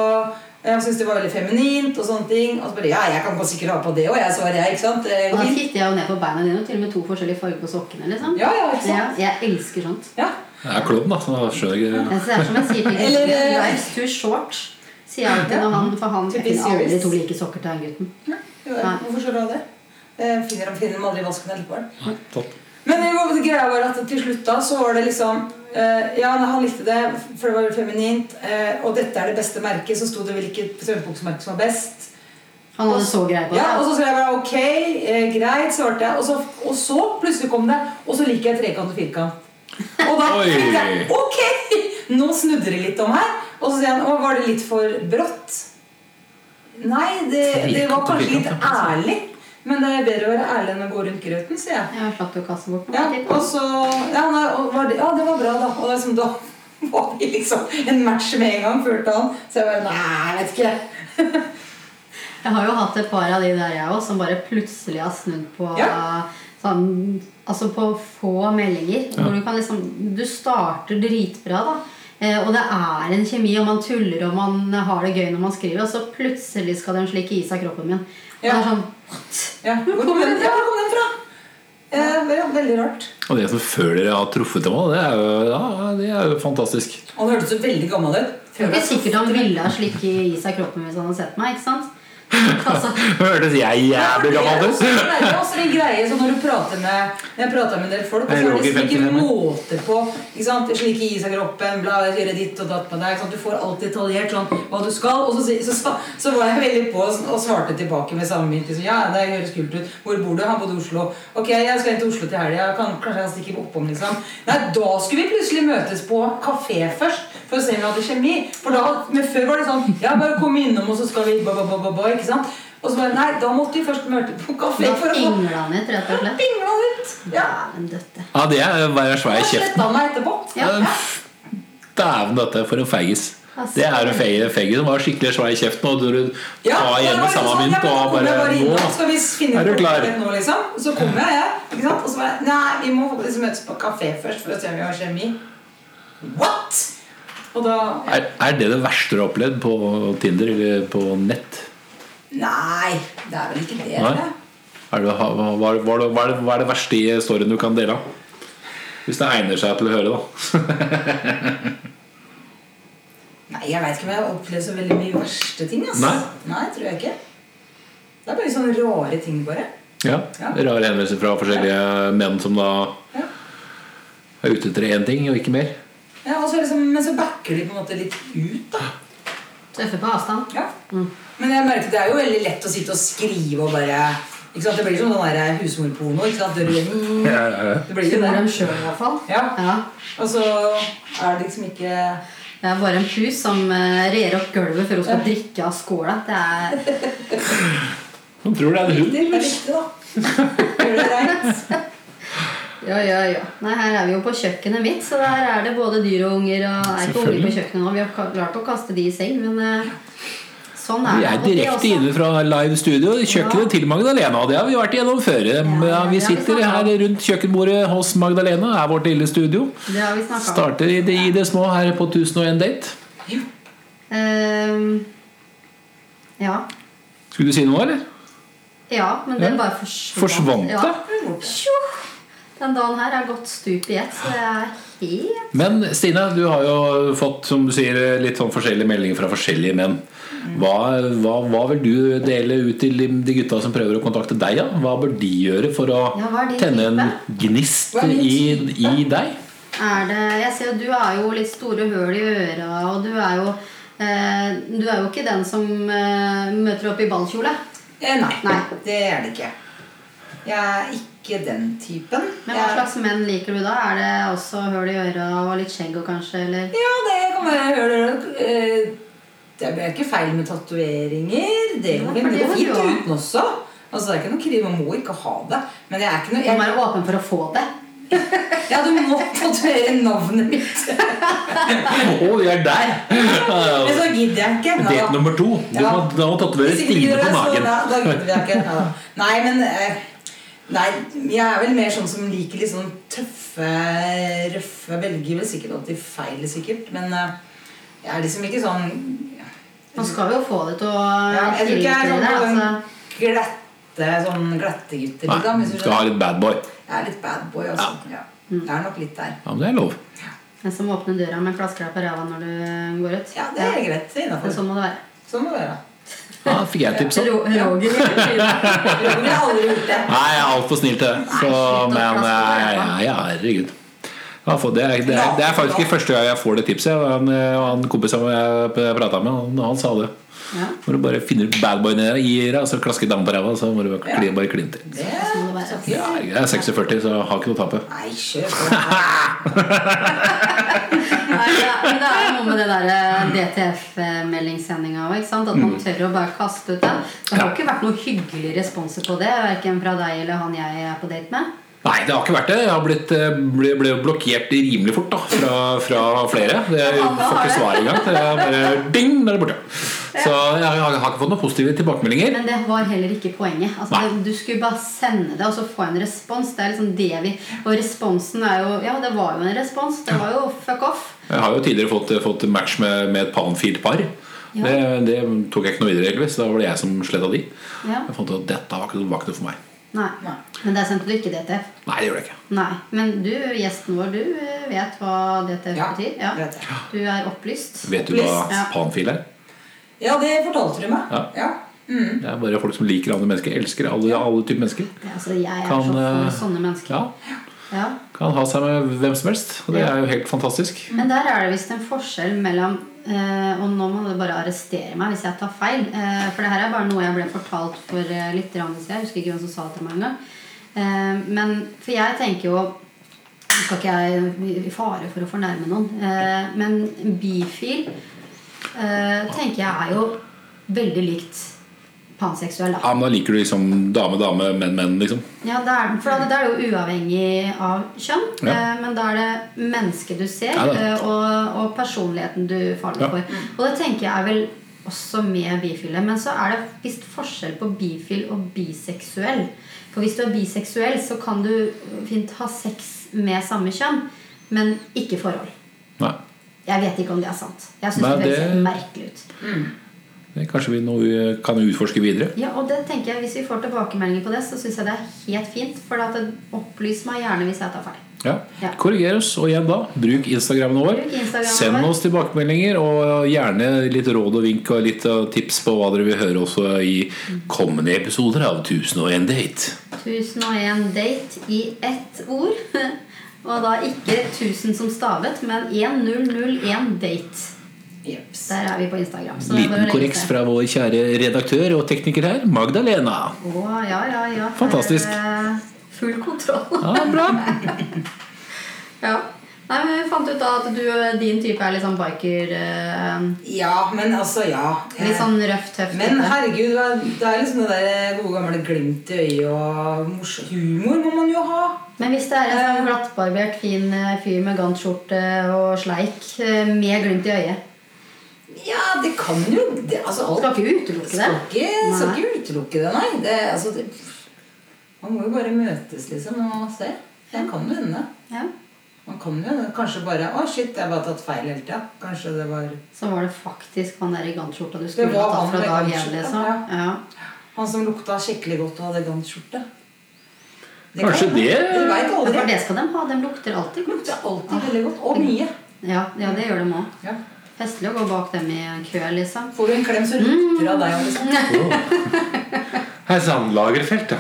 han syntes det var veldig feminint og sånne ting. Og så bare Ja, jeg kan sikkert ha på det òg, jeg, svarer jeg. ikke sant? Det Og da titter jeg jo ned på beina dine, og til og med to forskjellige farger på sokkene. liksom Ja, ja, ikke Ja. Jeg elsker sånt. Ja. Jeg er klovn, da. Så skjønner jeg ikke det er som jeg sier til Eller, gutten eh, Life's too short. Sier jeg alltid når han For han finner aldri to like sokker til han gutten. Ja. Hvorfor skjønner du det? Jeg finner han finner dem aldri i vasken likevel. på den. Men det greia var at til slutt da så var det liksom eh, Ja, han likte det, for det var feminint. eh, og dette er det beste merket. Så sto det hvilket strømpebuksemerke som var best. Han hadde så greit på det. Ja, Og så skrev jeg bare ok, eh, greit, svarte jeg. Og så, og så plutselig kom det. Og så liker jeg trekant og firkant. Og da tenkte jeg ok, nå snudde det litt om her. Og så sier han å, var det litt for brått. Nei, det, det var kanskje litt ærlig. Men det er bedre å være ærlig enn å gå rundt grøten, sier jeg. Jeg slapp å kaste bort. Ja, og så, ja, nei, og var det, ja, det var bra, da. Og liksom, da var vi liksom en match med en gang, følte han. Så jeg bare Nei, jeg vet ikke. Jeg har jo hatt et par av de der jeg også, som bare plutselig har snudd på Ja. Sånn, Altså på få meldinger. Hvor du kan liksom Du starter dritbra, da. Eh, og det er en kjemi, og man tuller og man har det gøy når man skriver, og så plutselig skal den slikke i seg kroppen min. Og Ja. det er sånn what? Ja, Hvor kom den, fra? hvor kom den fra? Eh, veldig, rart. Og det som før dere har truffet dem òg, det, er jo- ja, det er jo fantastisk. Han hørtes jo veldig gammel ut. Det er ikke sikkert han ville ha slikke i seg kroppen hvis han hadde sett meg. ikke sant? Altså, [LAUGHS] Hørtes jeg jævlig gammel ut? Det er også en greie så når du prater med Når jeg prater med en del folk, og så er det liksom ikke måte på ikke sant? Slik i seg kroppen, bla, gjøre ditt og datt med deg. Du får alt detaljert sånn hva du skal. Og så, så, så, så var jeg veldig på og svarte tilbake med samme mynt. Liksom, ja, det høres kult ut. Hvor bor du? Han bodde i Oslo. Ok, jeg skal inn til Oslo til helga. Kan, kanskje jeg stikker oppom, liksom. Nei, da skulle vi plutselig møtes på kafé først. For å se om vi hadde kjemi. For da, men før var det sånn Ja, bare kom innom, og så skal vi ba, ba, ba, ba, ba, Ikke sant? Og så bare Nei, da måtte vi først møte på kafé. da pingla han ut, rett og slett. [LAUGHS] pingla ut. Ja. Ja, det er å være svær i kjeften. sletta meg etterpå. Ja. Dæven døtte, for en feigis. Altså, Det er en feigis feige som var skikkelig svær i kjeften, og du Ja, tar igjen med samme sånn, mynt ja, og bare, bare innom, Nå Skal vi finne er du klar. nå, liksom? Så kommer jeg, jeg. Og så bare Nei, vi må faktisk møtes på kafé først for å se om vi har kjemi. What?! Og da Er, er det det verste du har opplevd på Tinder eller på nett? Nei, det er vel ikke det. Nei. Er det, hva, hva, hva, er det, hva, er det, er verste i storyen du kan dele av? Hvis det egner seg til å høre, da. [LAUGHS] Nei, jeg veit ikke om jeg har opplevd så veldig mye verste ting. Altså. Nei? Nei, tror jeg ikke. Det er bare sånne rare ting, bare. Ja. Ja. Rare henvendelser fra forskjellige menn som da Ja. er ute etter én ting og ikke mer. Ja, og så liksom, Men så backer de på en måte litt ut, da. Tøffe på avstand. Ja. Men jeg merket det er jo veldig lett å sitte og skrive og bare ikke sant? Det blir som sånn der husmorporno. ikke sant? Det, mm, Ja, ja, ja. det blir jo dem det. sjøl, i hvert fall. Ja. Ja. Og så er det liksom ikke Det er bare en pus som eh, rer opp gulvet før hun skal drikke av skåla. Det er Hun tror det er en hund. Det er riktig, da. Gjør det reint. [LAUGHS] Ja, ja, ja. Nei, her er vi jo på kjøkkenet mitt, så der er det både dyr og unger. Og er ikke unger på kjøkkenet nå. Vi har klart å kaste de i seng, men eh, sånn er Vi er direkte inne fra live studio. Kjøkkenet til Magdalena. Det har vi vært igjennom før. ja, Ja, vi sitter her rundt kjøkkenbordet hos Magdalena. er vårt lille studio. Det har vi om. Starter i det, i det små her på 1001 Date. Ehm, ja. Skulle du si noe, eller? ja, men den Ja. bare forsvant. Forsvant det? Ja. Den dagen her er gått stup i ett, så det er helt Men Stine, du har jo fått som du sier, litt sånn forskjellige meldinger fra forskjellige menn. Hva, hva, hva vil du dele ut til de gutta som prøver å kontakte deg? Ja? Hva bør de gjøre for å Ja, tenne en gnist i, i deg? er det Jeg ser at du har jo litt store høl i øra, og du er jo eh, Du er jo ikke den som eh, møter opp i ballkjole. Eh, nei, Nei. det er det ikke. Jeg er ikke den typen. Men hva slags menn liker du da? Er det også høl i øra og litt skjegg og kanskje, eller? Ja, det kan være høl i eh, Det blir ikke feil med tatoveringer. Det Ja, går går må fint du uten også. Altså, det er ikke noe krig, Man må ikke ha det. Men jeg er ikke noe Du må være åpen for å få det. [LAUGHS] Ja, du må tatovere navnet mitt. Å, vi er der! Men så gidder jeg ikke. Date nummer to. Du Ja. må, da må tatovere Stine på magen. Da, Da gidder jeg ikke. Ja. Nei, men eh, Nei, jeg er vel mer sånn som liker litt sånn tøffe, røffe Velger vel sikkert alltid feil, sikkert. Men eh, jeg er liksom ikke sånn Man skal jo få det til å ja, Jeg tror ikke jeg er sånn, Altså. glette, sånn glattegutter. Nei, Liksom, du skal ha litt bad boy. Jeg er litt bad boy, altså. Ja. Det er nok litt der. Ja, men det er lov. En som åpner døra med flasker på ræva når du går ut. Ja, det er greit. Det er sånn må det være. Sånn må det være. Ja, fikk jeg tips om. Roger. Jeg har aldri gjort det. [LAUGHS] Nei, jeg er altfor snill til det. Så, men jeg, på ja, herregud. Ja, for det, er, det, er, det er faktisk ikke første gang jeg får det tipset. Han, han kompisen jeg prata med, han, han sa det. Ja, Når du bare finner badboyen i deg, og så klasker damen på ræva, så må du bare kline, bare kline til. Det. Ja, jeg er 46, så jeg har ikke noe å tape. Nei, kjør på. Nei, [LAUGHS] det er, det er noe med det der DTF-meldingssendinga òg. At man tør å bare kaste ut den. Det har ikke vært noen hyggelige responser på det, verken fra deg eller han jeg er på date med. Nei, det har ikke vært det. Jeg har blitt, eh, ble, ble blokkert rimelig fort da, fra, fra flere. Jeg får ikke svar engang. Det er bare ding, da er det borte. Så jeg har, ikke fått noen positive tilbakemeldinger. Men det var heller ikke poenget. Altså, det, du skulle bare sende det og så få en respons. Det er liksom det vi Og responsen er jo Ja, det var jo en respons. Det var jo fuck off. Jeg har jo tidligere fått, fått match med, med et Palmfield-par. Ja. Det, det tok jeg ikke noe videre, egentlig. Så da var det jeg som sletta de. Ja. Jeg fant ut at dette var ikke, var ikke noe for meg. Nei. Nei. Men der sendte du ikke DTF. Nei, det gjorde jeg ikke. Nei. Men du, gjesten vår, du eh, vet hva DTF Ja, betyr? Ja. vet jeg. Du er opplyst. Vet du hva panfil er? Ja, det fortalte du meg. Ja. Ja. Mm. Det er bare folk som liker andre mennesker. Elsker alle, alle typer mennesker. Ja, altså, jeg er Kan, så for eh, sånne mennesker. Ja, Ja. Kan ha seg med hvem som helst. Og det Ja. er jo helt fantastisk. Men der er det visst en forskjell mellom eh, Og nå må du bare arrestere meg hvis jeg tar feil. Eh, for det her er bare noe jeg ble fortalt for eh, litt siden. Jeg husker ikke hvem som sa det til meg engang. Eh, men for jeg tenker jo skal ikke jeg i fare for å fornærme noen, eh, men bifil eh, tenker jeg er jo veldig likt panseksuell. da Ja, men Da liker du liksom dame, dame, menn, menn, liksom. Ja, det er, for da- det er jo uavhengig av kjønn. Ja. eh, Men da er det mennesket du ser, Ja, eh, og, og personligheten du faller Ja. for. Og det tenker jeg er vel også med bifile. Men så er det visst forskjell på bifil og biseksuell. For hvis du er biseksuell, så kan du fint ha sex med samme kjønn, men ikke forhold. Nei. Jeg vet ikke om det er sant. Jeg syns det høres merkelig ut. Det kanskje vi nå eh, kan utforske videre. Ja, og det tenker jeg, Hvis vi får tilbakemeldinger på det, så syns jeg det er helt fint. For at det opplys meg gjerne hvis jeg tar feil. Ja. Ja. Korriger oss, og igjen da, bruk Instagrammen vår. Bruk Instagrammen Send oss tilbakemeldinger, og gjerne litt råd og vink og litt eh, tips på hva dere vil høre også i kommende episoder av 1001 Date. 1001 date i ett ord. [LAUGHS] Og da ikke 1000 som stavet, men 1001 date. Jeps. Der er vi på Instagram. Liten korreks fra vår kjære redaktør og tekniker her, Magdalena. Å, ja, ja, ja. Fantastisk. Er uh, Full kontroll. Ja, bra. [LAUGHS] ja. Nei, men Vi fant ut da at du, din type er litt sånn biker. uh, Ja, men altså, ja. litt sånn røff, tøff Men herregud, det er liksom det der gode gamle glimt i øyet og morsom humor må man jo ha. Men hvis det er en sånn glattbarbert, fin eh, fyr med gantskjorte og sleik eh, med glimt i øyet Ja, det kan jo det, altså, alt, Skal ikke utelukke det. Skal ikke, skal ikke utelukke det, nei. Det, altså, det, man må jo bare møtes, liksom, og se. Det kan jo hende. Ja. Man kan jo kanskje bare Å, shit, jeg har bare tatt feil hele tida. Kanskje det var Så var det faktisk han der i gantskjorta du skulle ta ha tatt fra dag én, liksom. ja. Ja. han som lukta skikkelig godt og hadde gantskjorte. Det Kanskje kan- det-. For det skal de ha. De lukter alltid godt. lukter alltid veldig godt. Og mye. Ja, ja det gjør de òg. Ja. Festlig å gå bak dem i en kø, liksom. Får du en klem, så rutter av deg. Liksom. Hei sann, Lagerfelt, ja.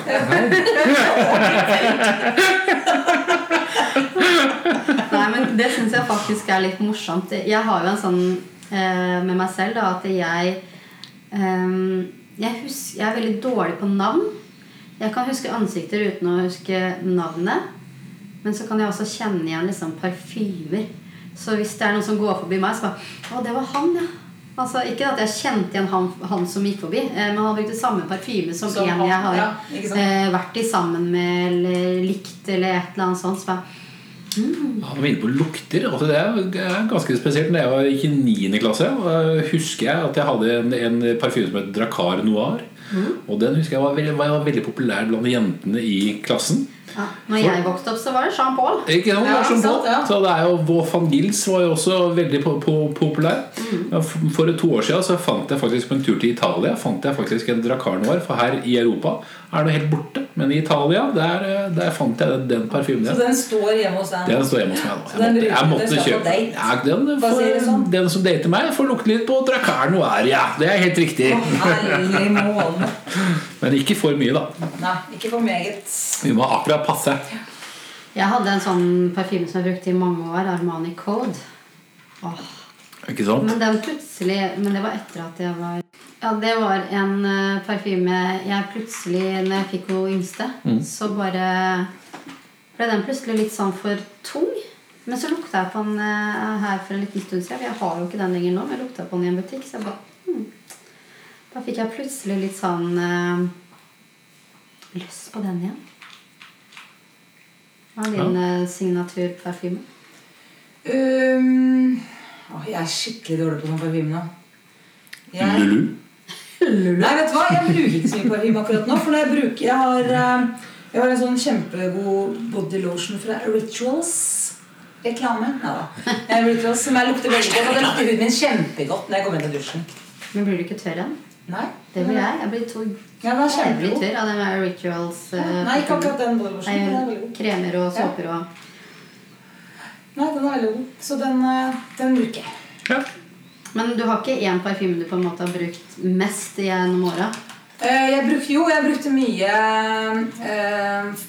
Nei, men Det syns jeg faktisk er litt morsomt. Jeg har jo en sånn eh, med meg selv da, at jeg eh, jeg, husker, jeg er veldig dårlig på navn. Jeg kan huske ansikter uten å huske navnet. Men så kan jeg også kjenne igjen liksom parfymer. Så hvis det er noen som går forbi meg, så bare Å, det var han, ja. Altså, ikke at jeg kjente igjen han, han som gikk forbi, eh, men han brukte samme parfyme som, Som en han, jeg har ja, eh, vært i sammen med eller likt eller et eller annet sånt. Så bare, Han var inne på lukter. Altså det, er, ganske spesielt. Da jeg var gikk i 9. klasse, eh, husker jeg at jeg hadde en, en parfyme som het Dracar Noir. Og den husker jeg var veldig, var veldig populær blant jentene i klassen. Ja, når jeg vokste opp, så var det Jean Paul. Ikke noe, Ja, Det er sånn sant, ja. Så det er jo Vaux van Gils var jo også veldig po po populær. Mm. For to år siden så fant jeg faktisk på en tur til Italia Fant jeg faktisk en Dracar Noir. For her i Europa er det helt borte. Men i Italia der, eh, der fant jeg den, den parfymen. Så den står hjemme hos deg? Den står hjemme hos meg nå. Så Jeg måtte, jeg måtte kjøpe ja, den, du sånn? den som dater meg, får lukte litt på Dracar Noir. Ja, det er helt riktig. Å. [LAUGHS] Men ikke for mye, da. Nei, ikke for meget. Vi må akkurat passe. Jeg hadde en sånn parfyme som jeg brukte i mange år. Armani Code. Åh. Ikke sant? Men den plutselig Men det var etter at jeg var Ja, det var en eh, parfyme jeg plutselig, når jeg fikk henne yngste, så bare ble den plutselig litt sånn for tung. Men så lukta jeg på den eh, her for en liten stund siden. Jeg har jo ikke den lenger nå, men jeg lukta på den i en butikk. Så jeg bare hmm. Da fikk jeg plutselig litt sånn eh, lyst på den igjen. Hva er din ja. signaturparfyme? Um, å, jeg er skikkelig dårlig på sånn parfyme nå. Jeg, Lulu. nei, vet du hva? Jeg bruker ikke så mye parfyme akkurat nå. For jeg bruker Jeg har, eh, jeg har en sånn kjempegod body lotion fra Rituals. Reklame. Ja da. Eh, Rituals, som jeg lukter veldig godt. Og det lukter huden min kjempegodt når jeg kommer inn av dusjen. Men blir du ikke tørr igjen? Nei, Det blir jeg. Jeg blir to Ja, jævlig tørr av der rituals. eh, Nei, ikke akkurat den god. kremer og såper og Nei, den er veldig god. Så den, eh, den bruker jeg. Ja. Men du har ikke én parfyme du på en måte har brukt mest gjennom åra? Eh, Jeg brukte jo Jeg brukte mye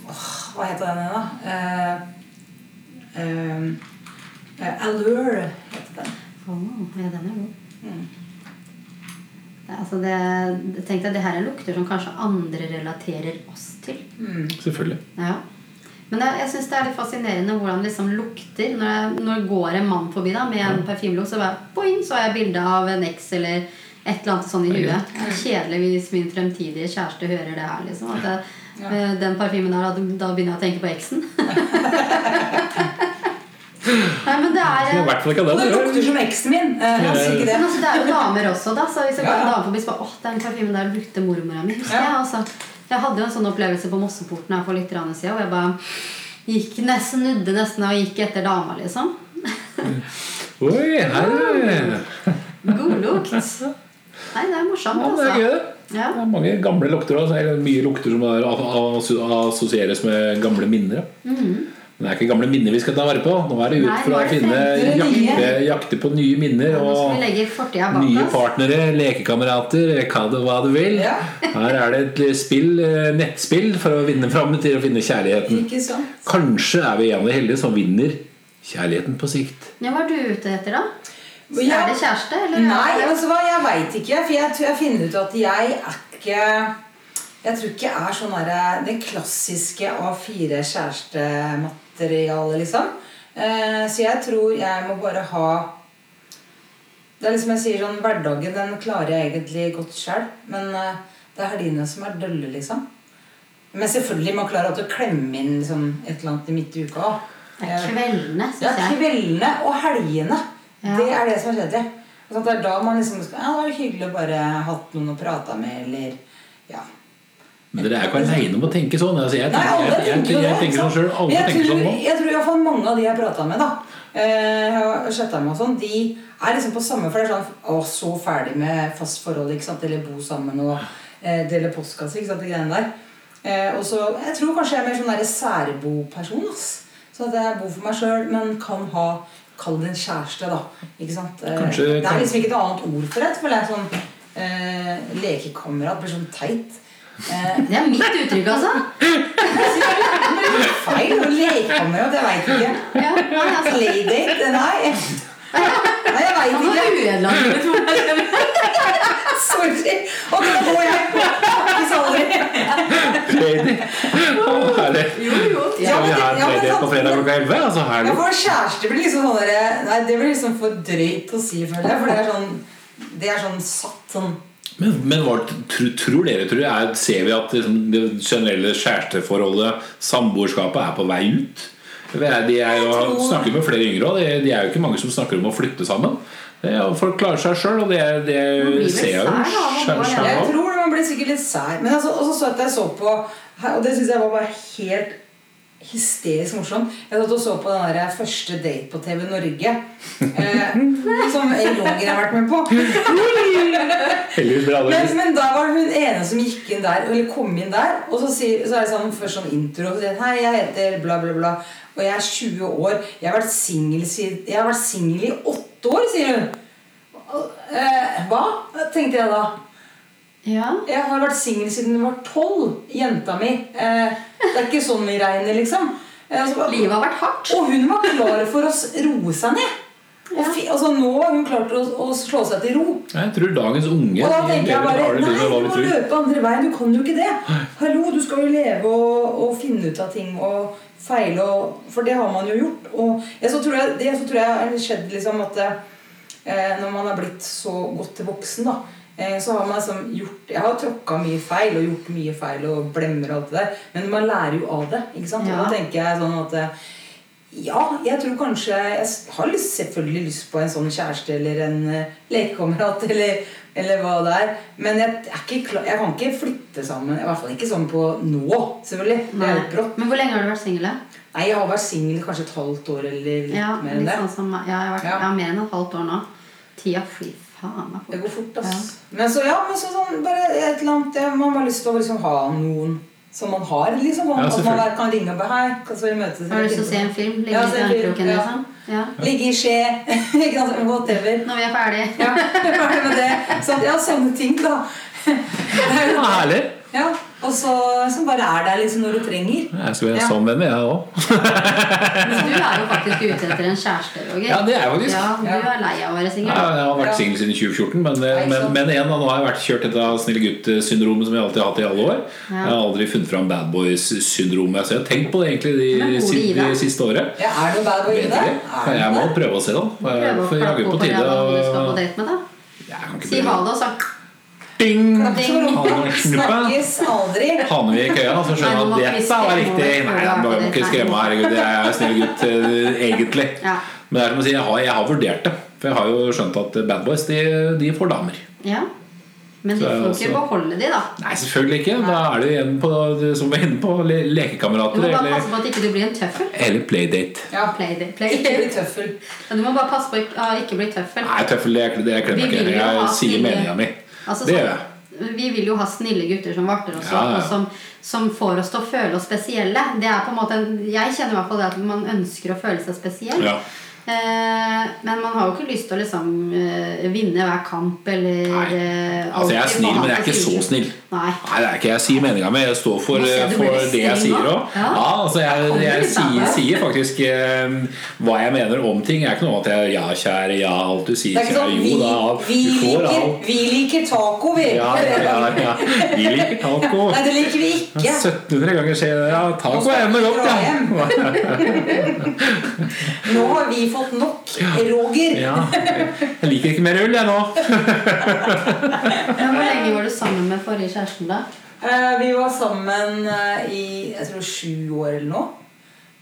åh, Hva heter den igjen, da? Uh, uh, eh, Allure heter den. Oh, ja, den er god. Mm. Altså det, jeg tenkte at det her er lukter som kanskje andre relaterer oss til. Mm. Selvfølgelig. Ja. Men det, jeg syns det er litt fascinerende hvordan det liksom lukter. Når, jeg, når det går en mann forbi da med en parfymelukt, så bare boing, så har jeg bilde av en eks eller et eller annet sånn i huet. Kjedelig hvis min fremtidige kjæreste hører det her. liksom At jeg, Ja. eh, Den parfymen der, da begynner jeg å tenke på eksen. [LAUGHS] [LAUGHS] Nei, men det er I hvert fall ikke Og den. det det lukter som eksen min. Eh, Jeg ikke det. Men altså, det er jo damer også, da. Så hvis jeg går Ja, en dame forbi, så bare åh, den parfymen der brukte mormora mi. Husker Ja. jeg, altså. Jeg hadde jo en sånn opplevelse på Mosseporten her for litt siden, hvor jeg bare gikk nesten, nudde nesten og gikk etter dama, liksom. Oi, hei! er Godlukt. Nei, det er morsomt, Ja, det er det. Ja. Det er mange gamle lukter Altså. mye lukter som er, assosieres med gamle minner. ja. Men det er ikke gamle minner vi skal ta vare på. Nå er det ut. For å finne jakte, jakte på nye minner og nye partnere, lekekamerater, det hva du vil. Ja. Her er det et spill, eh, nettspill for å vinne fram til å finne kjærligheten. Ikke sant? Kanskje er vi en av de heldige som vinner kjærligheten på sikt. Ja, hva er du ute etter, da? Ja. Er det kjæreste, eller? Nei, altså jeg veit ikke. For jeg, jeg finner ut at jeg er ikke Jeg tror ikke er sånn der, Det klassiske A4-kjærestematerialet, liksom. Eh, så jeg tror jeg må bare ha Det er liksom jeg sier sånn Hverdagen den klarer jeg egentlig godt sjøl. Men eh, det er helgene som er dølle, liksom. Men selvfølgelig man klarer alltid å klemme inn liksom, et eller annet i midt i uka òg. Kveldene, Ja, syns jeg. kveldene og helgene. Ja. Det er det som er kjedelig. Altså, det er da man liksom skal, Ja, det var hyggelig å bare hatt noen å prate med, eller Ja. Men dere er ikke aleine om å tenke sånn. Altså, jeg, Nei, tenker, alle jeg, jeg, jeg, tenker sånn sjøl. Alle jeg tenker tror, sånn nå. Jeg tror i hvert fall mange av de jeg prata med, da eh, Jeg har med og sånn, de er liksom på samme For det er sånn Å, så ferdig med fast forhold, ikke sant? Eller bo sammen og eh, dele postkasse, ikke sant? De greiene der. Eh, og så Jeg tror kanskje jeg er mer sånn særboperson, ass. Så at jeg bor for meg sjøl, men kan ha Kall det en kjæreste, da. Ikke sant? Eh, Kanskje- det er liksom ikke et annet ord for det. For det er sånn eh, Lekekamerat blir sånn teit. Eh, Det er mitt uttrykk, altså. Feil. og Lekekamerat, jeg veit ikke. Ja, nei, altså. Playdate? Nei. Nei, jeg veit ikke. Sorry. Og da går jeg. Snakkes aldri. Lady. Oh, herlig. Jo, jo. Ja, Skal vi men- ha en ja, men på fredag klokka 11? Altså, Ja, herlig. for kjæreste blir liksom sånn Nei, det blir liksom for drøyt å si, føler jeg. For det er sånn Det er sånn satt sånn Men, men hva tror, tror dere tror jeg, er, Ser vi at liksom, det generelle kjæresteforholdet, samboerskapet, er på vei ut? De er jo, snakker med flere yngre òg. De, er jo ikke mange som snakker om å flytte sammen. Det er, folk klarer seg sjøl, og det, det ser jeg jo Jeg tror man blir sikkert litt sær. Men altså, også så så at jeg så på Og det syns jeg var bare helt hysterisk morsom. Jeg satt og så på den der første date på TV Norge. Eh, som Øy Långren har vært med på. Men, men da var hun ene som gikk inn der, eller kom inn der. Og så, sier, så er det sånn, først sånn intro. Så sier, Hei, jeg heter bla, bla, bla. Og jeg er 20 år. Jeg har vært singel i åtte år, sier hun. Eh, hva? tenkte jeg da. Ja. Jeg har vært singel siden hun var tolv. Jenta mi. Eh, det er ikke sånn vi regner, liksom. Eh, så, Livet har vært hardt. og hun var klar for å roe seg ned. Og fi, altså, nå har hun klart å, å slå seg til ro. Jeg tror dagens unge Og da tenker jeg bare Nei, du må løpe andre veien. Du kan jo ikke det. Hallo, du skal jo leve og, og finne ut av ting og feile. Og, for det har man jo gjort. Og jeg, så tror jeg, det så tror jeg har skjedd liksom at eh, når man har blitt så godt til voksen, da, så har man liksom gjort Jeg har tråkka mye feil og gjort mye feil og blemmer og alt det der, men man lærer jo av det. ikke sant? Ja. Og da tenker jeg sånn at eh, ja, jeg tror kanskje Jeg har lyst, selvfølgelig lyst på en sånn kjæreste eller en uh, lekekamerat [LAUGHS] eller, eller hva det er. Men jeg, er klar, jeg kan ikke flytte sammen. I hvert fall ikke sånn på nå, selvfølgelig. Det er jo brått. Men hvor lenge har du vært singel? Nei, jeg har vært singel kanskje et halvt år eller litt Ja, mer enn det. sånn som. Ja, jeg har vært Ja. ja, mer enn et halvt år nå. Tida flyr faen meg Det går fort, ass. Men så, ja, men så sånn, bare et eller annet ja, Man har lyst til å liksom ha noen som man har. liksom Ja, At man kan ringe og bare Hei, kan vi møtes? Har du lyst til å se en film? Ligge Ja, i armkroken, ja. liksom? Ja. Ligge i skje. [LAUGHS] Whatever. Når vi er ferdig. Ja, [LAUGHS] ferdig med det. Så, ja, sånne ting, da. Det er jo- herlig. Ja, og så som bare er der liksom når du trenger. Jeg skal være Ja. sånn venn, jeg òg. Men du er jo faktisk ute etter en kjæreste, Roger. Ja, det er jeg faktisk. Ja, du er lei av å være singel. Ja, jeg har vært Ja. singel siden 2014, men, det, men, men igjen, da, nå har jeg vært kjørt dette snille gutt-syndromet som jeg alltid har hatt i alle år. Ja. Jeg har aldri funnet fram bad boys-syndromet. Så jeg har tenkt på det egentlig de, Men hvor si, de siste året. Ja, er det bad boy i det? Jeg må prøve å se, da. For klappe på på tide å Si ha det, og så Ding! Snakkes aldri. Havner vi i køya, så skjønner jeg at det dette var riktig. Nei, jeg du må ikke det. skremme, herregud. Jeg er en snill gutt, eh, egentlig. Men det er som å si, jeg har, jeg har vurdert det. For jeg har jo skjønt at bad boys, de, de får damer. ja. Men de får ikke også- beholde de, da. Nei, selvfølgelig ikke. Da er du igjen på, som vi er inne på, le Du må bare eller, passe på at ikke du blir en tøffel. eller playdate. Ja. playdate. playdate. Ikke bli tøffel. Du må bare passe på å ikke- bli tøffel. Nei, tøffel, det, det klemmer Vi jeg ikke. jo ha Jeg sier meninga mi. Altså, Det gjør jeg. Vi vil jo ha snille gutter som varter oss ja, ja. og som, som får oss til å føle oss spesielle. Det er på en måte Jeg kjenner i hvert fall det at man ønsker å føle seg spesiell. Ja. Eh, men man har jo ikke lyst til å liksom eh, vinne hver kamp eller Nei. eh, Altså, jeg er snill, men jeg er ikke så snill. Nei. Nei, det er ikke jeg sier meninga mi. Jeg står for, for det jeg sier òg. Ja. Ja, altså jeg, jeg, jeg sier, sier faktisk hva jeg mener om ting. Det er ikke noe at jeg ja, kjære, ja, alt du sier, er kjære, sånn jo vi, da, vi, får alt. vi liker taco, vi. Ja, ja, ja, ja. [LAUGHS] Vi liker taco. Nei, det liker vi ikke. 1700 ganger skjer det. Ja, taco er ennå godt, ja. [LAUGHS] Nå har vi fått nok, Roger. ja. Jeg liker ikke mer øl, jeg nå. [LAUGHS] Hvor lenge var du sammen med forrige kjæresten, da? Eh, vi var sammen eh, i jeg tror sju år eller noe.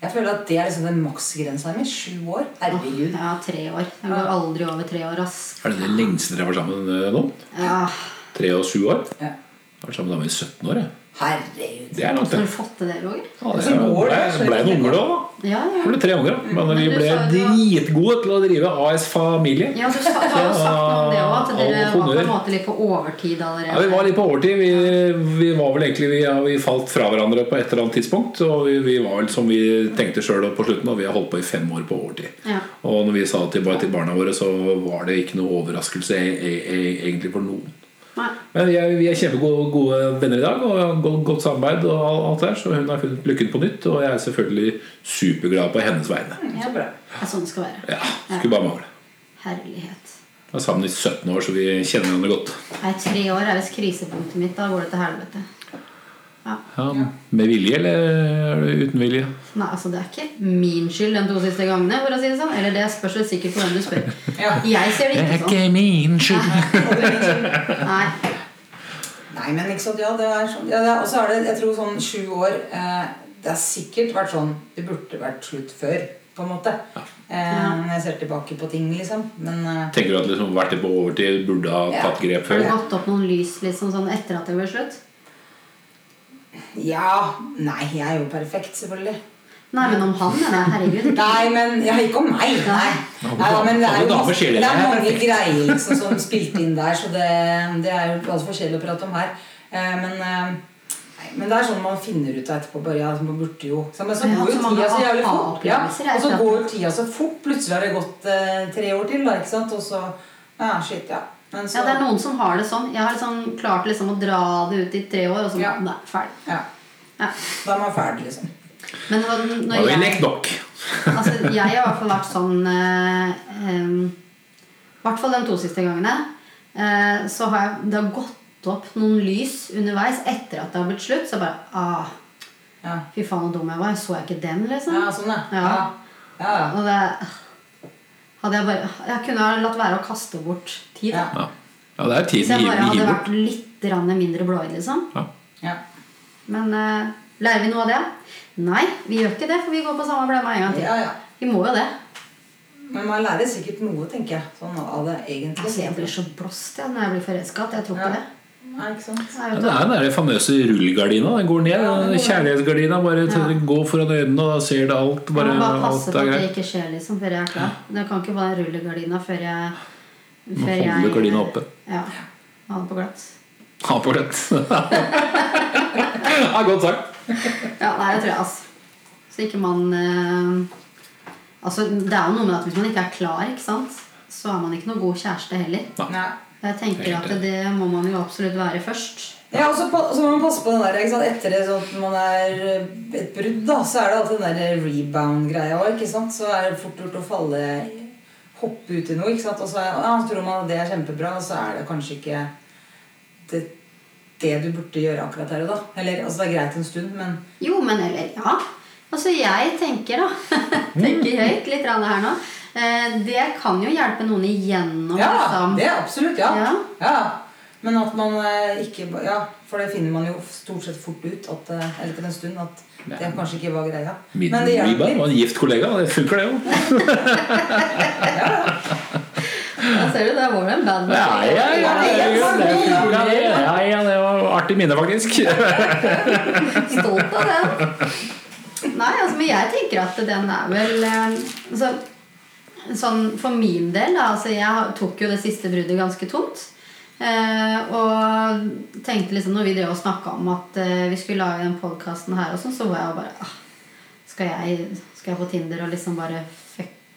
Jeg føler at det er liksom den maksgrensa mi. Sju år. Herregud. Ja, tre år. Jeg går aldri over tre år, ass. Er det det lengste dere har vært sammen eh, nå? Ja, Tre og sju år? Ja. Jeg har vært sammen med i 17 år, jeg. Herregud. Det er langt, Har du fått til det, Roger? Ja, det Så ble, ble noen unger da. Ja, Det ja. ble tre unger, da. Men vi ble dritgode til å drive AS Familie. Ja, du har jo sagt noe om det òg, at dere var på en måte litt på overtid allerede. Ja, Vi var litt på overtid. Vi, vi var vel egentlig vi, ja, vi falt fra hverandre på et eller annet tidspunkt. Og vi, vi var vel som vi tenkte sjøl på slutten, og vi har holdt på i fem år på overtid. Ja. Og når vi sa til, til barna våre, så var det ikke noe overraskelse e e e egentlig for noen. Men vi er, vi er kjempegode gode venner i dag, og har godt, godt samarbeid. og alt- der, Så hun har funnet lykken på nytt, og jeg er selvfølgelig superglad på hennes vegne. Så bra. Det er sånn det skal være. Ja, Skulle bare mangle. Herlighet. Vi er sammen i 17 år, så vi kjenner hverandre godt. Nei, tre år er visst krisepunktet mitt. Da går det til helvete. Ja. Ja, med vilje eller er uten vilje? Nei, altså Det er ikke min skyld de to siste gangene. for å si det sånn Eller det spørs sikkert på hvem du spør. Ja. Jeg ser det ikke sånn. Det er ikke min skyld. Nei. Nei, men ikke sant, ja, det er sånn ja, Og så er det, jeg tror sånn sju år eh, Det har sikkert vært sånn Det burde vært slutt før, på en måte. Eh, når jeg ser tilbake på ting, liksom. Men eh, Tenker du at liksom vært det på overtid, burde ha Ja. tatt grep Har det før? gått opp noen lys liksom sånn etter at det ble slutt? ja Nei, jeg er jo perfekt, selvfølgelig. Nei, men om han mener jeg. Herregud. ikke- [LAUGHS] Nei, men ja, ikke om meg. Nei. Nei, men det er jo masse, det. er mange greier liksom, som spilte inn der, så det, det er jo altfor forskjellig å prate om her. Eh, men, eh, nei, men det er sånn man finner ut av etterpå. Bare, ja, man burde jo så, Men så går jo tida så jævlig fort. Ja, og så går tida så fort. Plutselig har det gått eh, tre år til. Da, ikke sant? Og så Ja, shit, ja. Men så, Ja, det er noen som har det sånn. Jeg har liksom klart liksom å dra det ut i tre år, og så Ja. Nei, ferdig. ja, Ja. da er man ferdig, liksom. Men når, når jeg lekt nok. [LAUGHS] Altså, jeg har i hvert fall vært sånn eh, em, I hvert fall de to siste gangene. eh, så har jeg, det har gått opp noen lys underveis etter at det har blitt slutt. Så bare ah, Ja, Fy faen, så dum jeg var. Så jeg ikke den, liksom? ja sånn, ja. Ja. ja. ja, ja. Og det hadde jeg bare Jeg kunne ha latt være å kaste bort tid. Ja. Ja, ja det er Hvis jeg bare hadde vært litt mindre blåøyd, liksom. Ja. ja. Men eh, lærer vi noe av det? Nei, vi gjør ikke det, for vi går på samme blemma en gang til. ja, ja. Vi må jo det. Men man lærer sikkert noe, tenker jeg. Sånn av det egentlig. Altså, jeg blir så blåst ja, når jeg blir forelska at jeg tror ikke Ja. det. Nei, ikke sant? Jeg Ja, det er den famøse rullegardina. Den går ned. Ja, den går ned. Kjærlighetsgardina. Bare Ja. ja. gå foran øynene, og da ser det alt. Jeg Bare, må bare passe på er at det ikke skjer liksom, før jeg er klar. Det kan ikke være rullegardina før jeg Må holde gardina oppe. Ja. Ha det på glatt. Ha på glatt. [LAUGHS] [LAUGHS] ja, godt sagt. Ja, nei, det tror jeg, altså. Så ikke man eh, Altså, det er jo noe med at hvis man ikke er klar, ikke sant, så er man ikke noe god kjæreste heller. Nei. Jeg tenker at det må man jo absolutt være først. Ja, og så, så må man passe på den der, ikke sant? Etter det, sånn at man er et brudd, da, så er det alltid den der rebound-greia òg. ikke sant? Så er det fort gjort å falle Hoppe ut i noe. ikke sant? Og så ja, tror man at det er kjempebra, og så er det kanskje ikke det, det du burde gjøre akkurat her og da. Eller, altså Det er greit en stund, men Jo, men eller Ja. Altså, jeg tenker, da [LAUGHS] Tenker høyt litt her nå. Eh, det kan jo hjelpe noen igjennom. Ja, liksom. det er absolutt. Ja. Ja. ja. Men at man eh, ikke Ja, for det finner man jo stort sett fort ut, at, eh, eller etter en stund, at det kanskje ikke var greia. Min Men det hjelper. hjelper. var en gift kollega. Det funker, det jo. [LAUGHS] Da ser du, der var det en band. Ja, ja, ja, ja, ja, det, det var artig minne, faktisk. [LAUGHS] Stolt av den. Nei, altså, men jeg tenker at den er vel eh, altså, Sånn for min del, da, altså jeg tok jo det siste bruddet ganske tungt. Eh, og tenkte liksom når vi drev og snakka om at eh, vi skulle lage den podkasten her, og sånn, så var jeg bare ah, skal, jeg, skal jeg på Tinder og liksom bare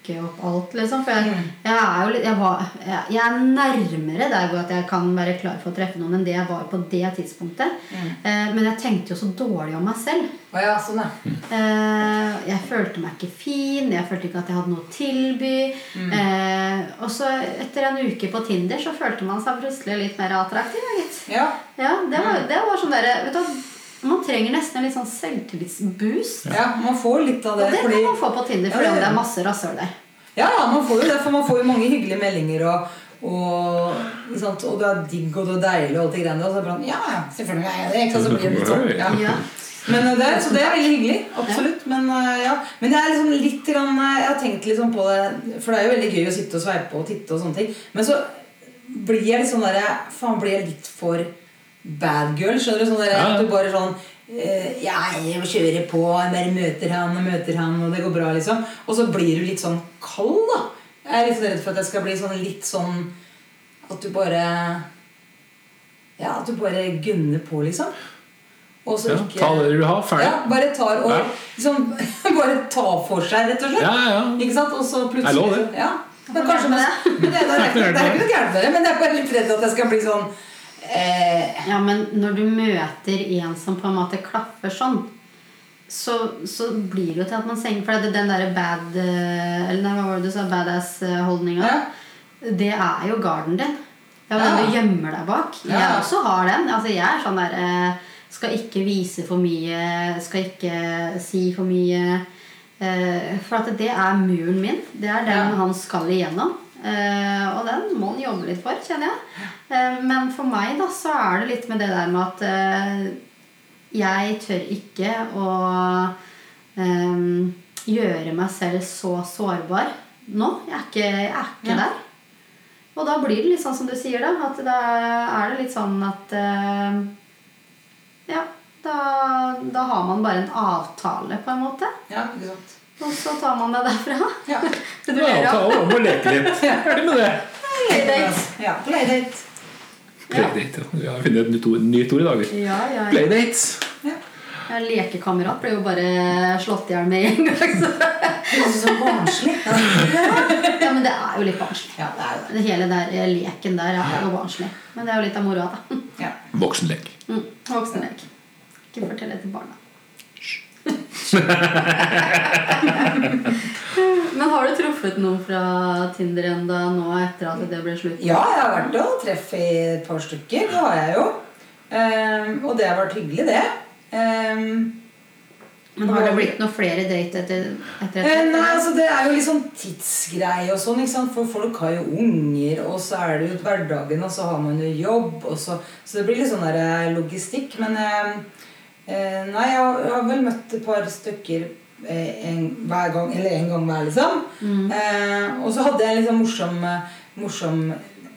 fucke opp alt, liksom? For jeg, jeg er jo litt jeg, var, jeg, jeg er nærmere der hvor at jeg kan være klar for å treffe noen, enn det jeg var på det tidspunktet. Eh, men jeg tenkte jo så dårlig om meg selv. Oh, ja, sånn, ja. Eh, jeg følte meg ikke fin, jeg følte ikke at jeg hadde noe å tilby. Eh, og så etter en uke på Tinder så følte man seg plutselig litt mer attraktiv. gitt. Ja. Ja, det var, det var sånn derre Man trenger nesten en litt sånn selvtillitsboost. ja, man får litt av det. Og det. det fordi kan man få på Tinder Ja, det- det er masse rasshøl der. Ja, ja, man får jo det, for man får jo mange hyggelige meldinger, og, og, sant? og det er digg og det er deilig, og alt det greiene der. Og så er det bare, ja, ja, selvfølgelig er jeg det. Ikke sant? Så blir det litt sånn. Ja. Ja. Men eh, det, så det er veldig hyggelig. Absolutt. Men, eh, ja. Men jeg er liksom litt grann, eh, Jeg har tenkt liksom på det, for det er jo veldig gøy å sitte og sveipe og titte og sånne ting. Men så blir jeg litt sånn derre Faen, blir jeg litt for bad girl? Skjønner du? Sånn der, Ja. at du bare sånn eh, Ja, jeg kjører på, jeg bare møter han og møter han, og det går bra, liksom. Og så blir du litt sånn kald, da. Jeg er litt så redd for at jeg skal bli sånn litt sånn At du bare Ja, at du bare gunner på, liksom. Og så Ja, ikke ta det du vil ha, ferdig. ja, bare tar og Ja. liksom, [LAUGHS] Bare ta for seg, rett og slett. Ja, ja. Ikke sant? Og så plutselig Jeg lover. Ja. Men kanskje men det, [LAUGHS] det, er, ikke- det er ikke noe gærent med det, men jeg er bare litt redd at jeg skal bli sånn eh, Ja, men når du møter en som på en måte klaffer sånn, så, så blir det jo til at man senker For det- den derre bad eh, Eller nei, hva var det du sa? Badass-holdninga. Ja. Det er jo garden din. Det er Ja. den du gjemmer deg bak. Ja. Jeg også har den. Altså, jeg er sånn der eh, Skal ikke vise for mye. Skal ikke si for mye. Eh, for at det er muren min. Det er den Ja. han skal igjennom. Eh, og den må han jobbe litt for, kjenner jeg. Eh, men for meg da, så er det litt med det der med at eh, jeg tør ikke å gjøre meg selv så sårbar nå. Jeg er ikke, jeg er ikke Ja. der. Og da blir det litt sånn som du sier, da. At da er det litt sånn at Ja, da, da har man bare en avtale, på en måte. Ja, ikke sant. Og så tar man deg derfra. Ja. [LAUGHS] Det du Ja, ler av. om og leke litt. [LAUGHS] Ferdig med det. Playdate. Ja, playdate. Playdate. Ja, har funnet et nytt ord, nytt ord i dag. Ja, ja, ja. Playdates. Ja. Ja, lekekamerat ble jo bare slått i hjel med en gang. Så. [LAUGHS] Det er så barnslig. Ja. Ja, men det er jo litt barnslig. ja, det er det. Det hele der eh, leken der er jo barnslig. Men det er jo litt av moroa, da. Ja. Voksenlek. Mm, Voksenlek. Ikke fortell det til barna. [LAUGHS] Men har du truffet noen fra Tinder enda nå etter at det ble slutt? ja, jeg har vært og treffet et par stykker. Det har jeg jo. Um, og det har vært hyggelig, det. Um, Men har det blitt noen flere date etter, etter etter, et Nei, altså Det er jo litt sånn tidsgreie og sånn. ikke sant? For folk har jo unger, og så er det jo hverdagen, og så har man jo jobb. Og så, så det blir litt sånn der eh, logistikk. Men eh, eh, nei, jeg har, jeg har vel møtt et par stykker eh, en, hver gang, eller en gang hver, liksom. Eh, og så hadde jeg en sånn morsom, morsom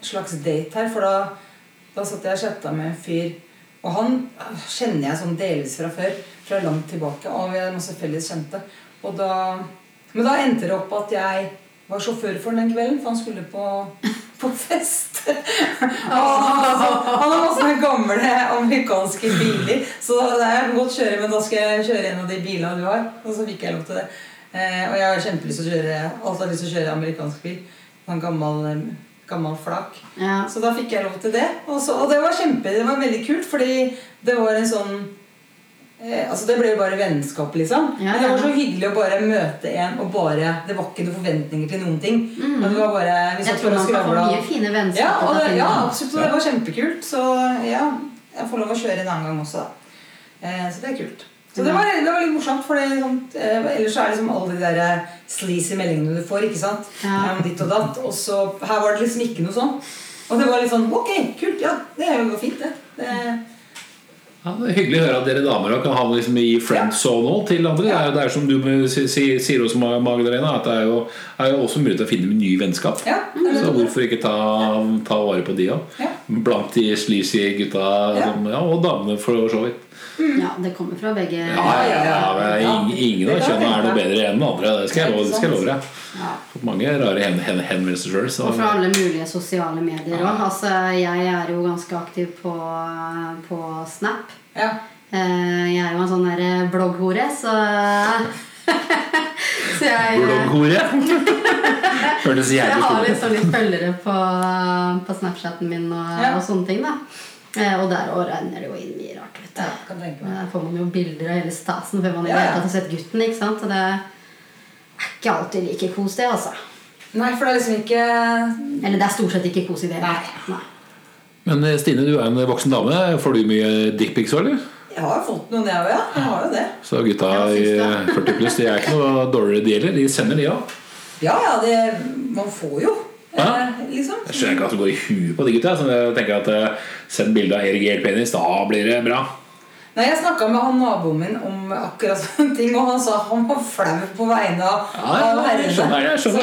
slags date her, for da, da satt jeg og chatta med en fyr. Og han kjenner jeg sånn delvis fra før, fra langt tilbake. Og vi er masse felles kjente. Og da, men da endte det opp at jeg var sjåfør for den kvelden, for han skulle på, på fest. Han, har masse gamle amerikanske biler, så det er godt kjøre, men da skal jeg kjøre en av de bilene du har. Og så fikk jeg lov til det. Eh, og jeg har kjempelyst til å kjøre alltid lyst til å kjøre amerikansk bil. En gammel, eh, gammel flak. Ja. Så da fikk jeg lov til det. Og, så, og det var kjempe, det var veldig kult, fordi det var en sånn eh, Altså Det ble jo bare vennskap, liksom. Ja, Men det var så hyggelig å bare møte en og bare Det var ikke noen forventninger til noen ting. Men det var bare vi Jeg tror man kan få mye fine vennskap Ja, og det, ja, absolutt. Det var kjempekult. Så ja, jeg får lov å kjøre en annen gang også, da. Eh, så det er kult. Så det var, det var litt morsomt, for det, sånn, eh, ellers er det liksom alle de der eh, sleazy meldingene du får. ikke sant? Ja. Om ditt og datt. Og så her var det liksom ikke noe sånn. Og det var litt sånn Ok, kult. Ja, det er jo fint, det. det Ja, det er Hyggelig å høre at dere damer kan ha liksom i friendzone òg til andre. Det er, jo- det er som du si- si- sier også, Magdalena, at det er jo, er jo også mulighet til å finne nye vennskap. Ja, det Så hvorfor ikke ta, ta vare på de òg? Ja. Blant de sleazy gutta Ja. som, ja, og damene, for så vidt. Ja, det kommer fra begge Ja, ja, ja, ingen, ingen av kjønnene er noe bedre enn den andre. Det skal jeg love, det skal jeg love deg. Ja. Fått mange rare hen, hen, henvendelser sjøl. Og fra alle mulige sosiale medier òg. Altså, jeg er jo ganske aktiv på, på Snap. Ja. Eh, Jeg er jo en sånn blogghore, så [LAUGHS] Så jeg Blogghore. [LAUGHS] Hørtes Jeg jævlig har kult ut. liksom litt følgere på, på Snapchaten min og, Ja. og sånne ting. da Eh, Og der og renner det jo inn mye rart. vet du Ja, kan tenke meg. Der får man jo bilder av hele stasen før man i Ja, det ja. hele tatt har sett gutten. ikke sant? Og det er ikke alltid like kos, det. altså Nei, for det er liksom ikke Eller det er stort sett ikke kos i det. Nei. Nei. Men eh, Stine, du er en voksen dame. Får du mye dickpics òg, eller? Jeg har jo fått noen, jeg òg. Ja. Jeg har jo det. Så gutta i 40 [LAUGHS] pluss de er ikke noe dårligere, de heller. De sender, de òg. Ja, ja, det Man får jo. Ja. Eh, liksom. Jeg skjønner ikke at det går i huet på de gutta. Så jeg tenker at eh, Send bilde av erigert penis, da blir det bra. Nei, Jeg snakka med han naboen min om akkurat sånne ting, og han sa han var flau på vegne av Ja, ja, det. Så,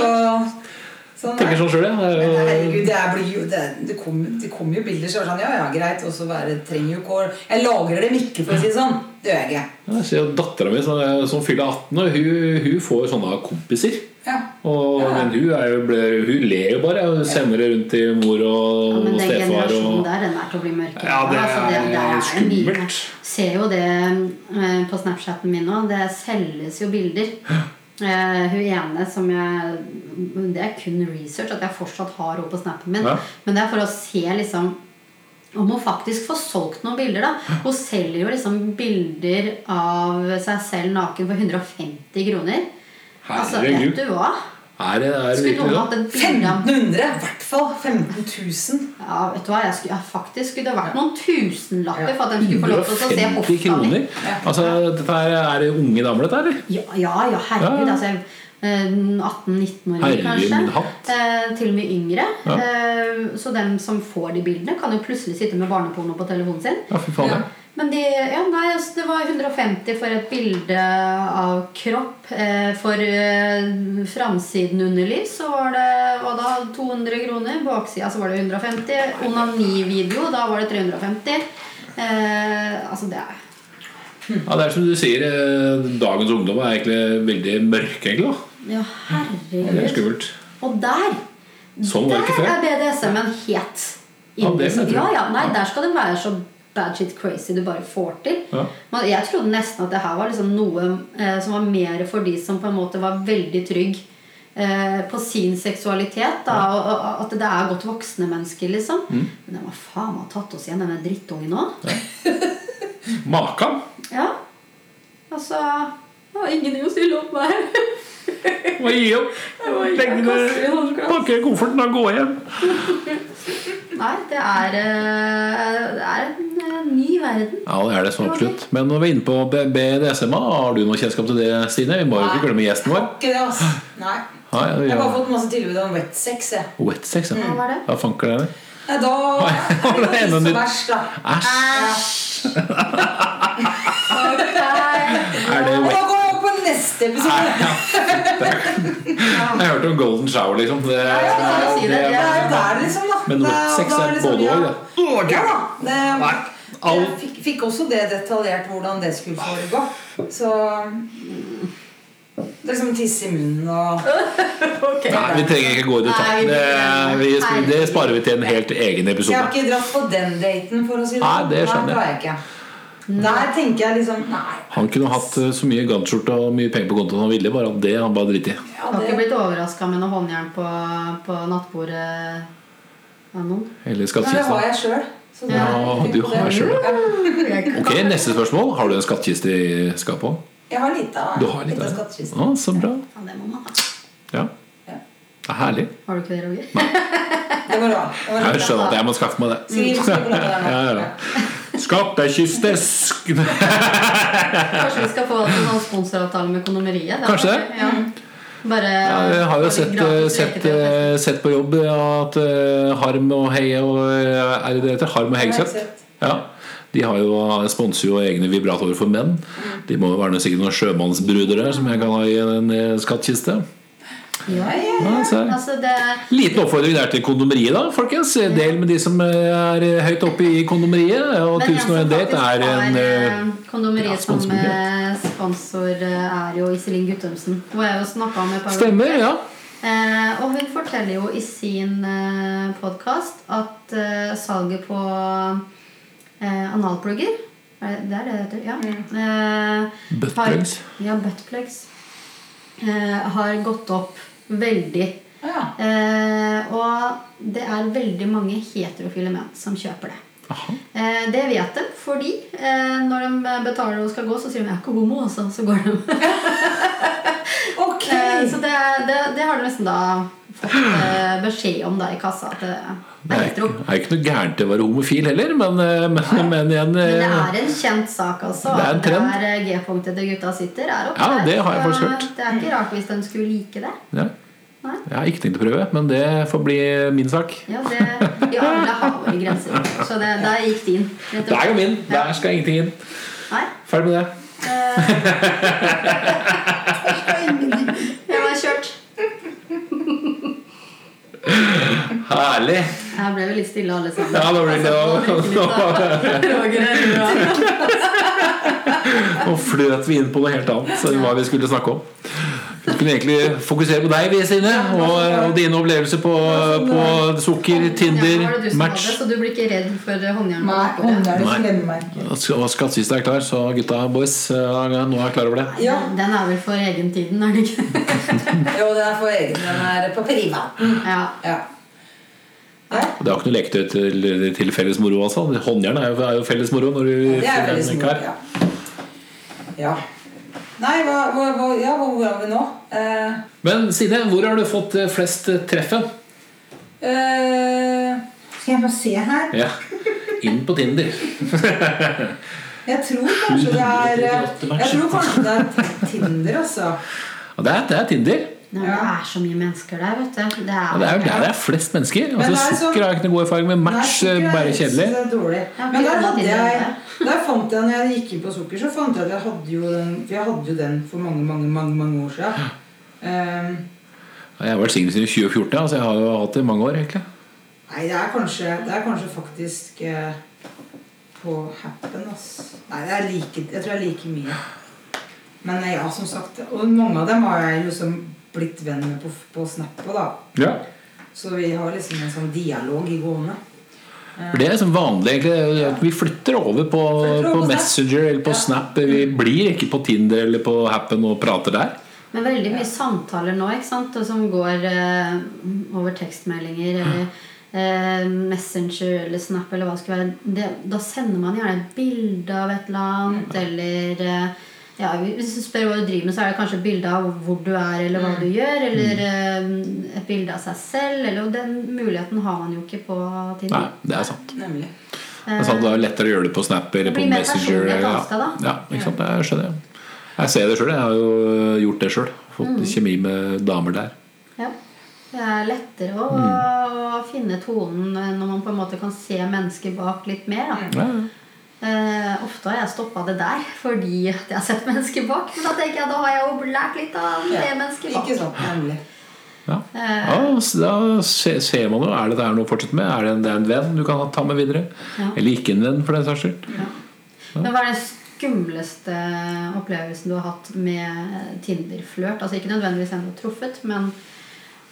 så nei. Tenker sånn sjøl, jeg. Er Herregud, det, er, blir jo, det, det kommer det kommer jo bilder så er sånn Ja, ja, greit. Og så trenger jo ikke Jeg lagrer dem ikke, for å si det sånn. Det gjør jeg ikke. Jeg ser jo Dattera mi som, som fyller 18 og hun, hun får sånne kompiser. Ja. Og, Ja. Men hun, er jo, ble- hun ler jo bare. Hun sender det rundt til mor og, Ja, men og den generasjonen Og, der, den er til å bli mørkere. Ja, det Altså, er det er skummelt. Ser jo det eh, på Snapchaten min nå. Det selges jo bilder. Eh, hun ene som jeg Det er kun research at jeg fortsatt har henne på snappen min. Ja. Men det er for å se liksom om hun faktisk får solgt noen bilder. da Hun selger jo liksom bilder av seg selv naken for 150 kroner. Altså, vet du hva? Er det, er det Skulle virkelig noen hatt et bilde 1500, i hvert fall. 15 000. Ja, vet du hva? Jeg skulle, ja, faktisk skulle det vært noen tusenlapper for at de skulle få lov til å se 150 hofta mi. Altså, dette er, Er det unge damer, dette, eller? Ja, ja, ja, herregud. Ja. Altså, eh, 18-19-åringer, kanskje. hatt. Eh, til og med yngre. Ja. Eh, så dem som får de bildene, kan jo plutselig sitte med barneporno på telefonen sin. Ja, fy faen. Ja. Men de, ja, nei, altså, det var 150 for et bilde av kropp. Eh, for eh, framsiden underliv så var det hva da, 200 kroner. Baksida så var det 150. Onanivideo, da var det 350. Eh, altså, det er Ja, det er som du sier, eh, dagens ungdom er egentlig veldig mørke, egentlig. da Ja, Det er herregud. skummelt. Og der Sånn Der er BDSM-en het. Ja, det ja, ja, nei, Der skal det være så bad shit crazy du bare får til. Ja. Men jeg trodde nesten at det her var liksom noe eh, som var mer for de som på en måte var veldig trygg eh, på sin seksualitet. Da, og, og at det er godt voksne mennesker, liksom. Mm. Men var faen meg tatt oss igjen, denne drittungen òg. Makan! [LAUGHS] Ja. Altså Jeg har ingenting å stille opp med her. Må gi opp. [LAUGHS] Jeg Legge ned håndklær. Pakke kofferten og gå hjem. [LAUGHS] Nei, det er, eh, det er en eh, ny verden. Ja, det er det så absolutt. Men når vi er inne på BDSM, har du noe kjennskap til det, Stine? Vi må jo ikke glemme gjesten vår. Ikke det, altså. Nei. Nei, Jeg har bare fått masse tilbud om wet sex. Jeg. Wet sex, ja. Hva er det? Hva fanker [LAUGHS] det? Nei, da er det enda ikke så nytt. verst, da. Æsj! Ok. Er det wet da episode. Nei, ja. neste. Jeg hørte om Golden Shower, liksom. Det, skulle si det. Det er jo der, liksom, da. men sex er liksom, både ja. òg, Ja da. Det, Nei, jeg fikk, fikk også det detaljert hvordan det skulle foregå. Så mm, det er liksom tisse i munnen og okay. Nei, vi trenger ikke gå i detalj. Det, vi, det sparer vi til en helt egen episode. jeg har ikke dratt på den daten, for å si det Nei, sånn. det skjønner jeg. Der tenker jeg liksom Nei. Han kunne hatt eh, så mye gantskjorte og mye penger på kontoen han ville, bare det han bare driti i. Ja, Har ikke blitt overraska med noe håndjern på, på nattbordet av noen. Eller skattkista? det har jeg sjøl. Ja, du har selv. [LAUGHS] Ok, Neste spørsmål. Har du en skattkiste i skapet òg? Jeg har lita, Du har lita det? skattkiste. Ah, så bra. Ja, det må man ha. Ja. Ja. Det er herlig. Har du ikke det, Roger? Det var bra. Det var Jeg skjønner at jeg må skaffe meg det. Skriv, skriv på. Ja, ja. Skattkiste sk... Kanskje vi skal få en sånn sponsoravtale med er Kanskje det. Ja. Bare, Ja, jeg har jo sett, sett, sett på jobb at eh, Harm og Heie og eh, Er det det heter? Harm og Hegseth? Ja. De har jo, sponser jo egne vibratorer for menn. De må jo være noe, sikkert noen sjømannsbruder der som jeg kan ha i en eh, skattkiste. Ja, ja, Ja, så er. Altså, det Liten oppfordring der til kondomeriet, da, folkens. Del med de som eh, er høyt oppe i kondomeriet. Og Men en tusen og en date er en har, eh, eh, kondomeriet ja, som sponsor, er jo Iselin Guttormsen. Hun har jeg jo snakka med et par Stemmer, ja. Eh, og hun forteller jo i sin eh, podkast at eh, salget på eh, analplugger er det det er det det heter? Ja. Eh, Buttplugs. Har, ja, buttplugs. Eh, har gått opp veldig. ja. Eh, og det er veldig mange heterofile menn som kjøper det. Eh, det vet de fordi eh, når de betaler og skal gå, så sier de 'jeg er ikke homo', og så, så går de. [LAUGHS] okay. Eh, så det, det, det har du nesten da fått eh, beskjed om da i kassa. At det, Det det er, er Det er ikke noe gærent i å være homofil heller, men, eh, men, [LAUGHS] men igjen Men det eh, er en kjent sak, altså. Det er en trend. Der G-punktet til gutta sitter, er oppe Ja, det har jeg faktisk hørt. Det er ikke rart hvis de skulle like det. ja. Nei. Jeg har ikke tenkt å prøve, men det får bli min sak. Ja, det, Vi alle har våre grenser. Så det, der gikk det inn. jo min. Ja. Der skal ingenting inn. Nei. Ferdig med det. [LAUGHS] Jeg var kjørt. Herlig. Her ble vi litt stille alle sammen. Ja, nå blir det [LAUGHS] Roger er. Nå fløt vi inn på noe helt annet enn hva vi skulle snakke om. Vi kunne egentlig fokusere på deg, vi, Stine, og, og dine opplevelser på, på sukker, Tinder, Ja, match. så du blir ikke redd for håndjern? Nei, håndjern Nei. skremmer meg ikke. Og skattkista er klar, så gutta boys, eh, nå er jeg klar over det. Ja. Den er vel for egentiden, er det ikke? [LAUGHS] Jo, den er for egen. Den er på privaten. Ja. Ja. Ja, Det er jo ikke noe leketøy til, til felles moro, altså. Håndjern er jo, er jo felles moro når du det er får en kar. Ja. ja. Nei, hva, hva, hva, ja, hvor er vi nå? Eh, Men Sine, hvor har du fått eh, flest eh, treffen? eh, skal jeg bare se her? Ja. Inn på Tinder. [LAUGHS] Jeg tror kanskje det er [LAUGHS] Jeg tror kanskje det er Tinder, altså. Det, er, det er Tinder. Nei, men det er så mye mennesker der, vet du. Det er, det er jo der det er flest mennesker. Men Altså, er sånn- sukker har ikke noe god erfaring med. Match Nei, er- bare kjedelig. Ja, Men der hadde jeg Der fant jeg, når jeg gikk inn på sukker, så fant jeg at jeg hadde jo den, for jeg hadde jo den for mange mange, mange, mange år siden. Um, Jeg har vært singel siden 2014, ja, så jeg har jo hatt det i mange år. egentlig nei, det er kanskje, det er kanskje faktisk eh, på Happen, ass. Nei, det like, jeg tror det er like mye. Men eh, ja, som sagt Og mange av dem har jeg liksom blitt venn med på, på Snap da. Ja. Så vi har liksom en sånn dialog i gående. For Det er liksom vanlig egentlig at vi flytter over på, Flytter over på på Messenger eller på Ja. Snap. Vi blir ikke på Tinder eller på Happen og prater der. Men veldig mye samtaler nå ikke sant? Og som går eh, over tekstmeldinger eller eh, Messenger eller Snap eller hva det skulle være. Det, da sender man gjerne et bilde av et eller annet, eller eh, ja, Hvis du spør hva du driver med, så er det kanskje et bilde av hvor du er, eller hva du gjør. Eller eh, et bilde av seg selv. Eller, og den muligheten har man jo ikke på Tinder. Nei, det er sant. Nemlig. Det er, sant, det er lettere å gjøre det på Snap eller Det på Messenger. et Ja, ja, ikke sant? Jeg skjønner jeg. Jeg ser det sjøl. Jeg har jo gjort det sjøl. Fått Mm. kjemi med damer der. Ja. Det er lettere å, Mm. å finne tonen når man på en måte kan se mennesker bak litt mer. Da. Ja, ja. Eh, ofte har jeg stoppa det der fordi at jeg har sett mennesker bak. Men da tenker jeg, da har jeg jo lært litt av det Ja, mennesket bak. Ikke sant, nemlig. Ja. Eh, Ja, da ser man jo er det der noe å fortsette med. Er det en, det er en venn du kan ta med videre? Ja. Eller ikke en venn, for den saks skyld. Men hva er den skumleste opplevelsen du har hatt med Tinder-flørt? Altså ikke nødvendigvis en du har truffet, men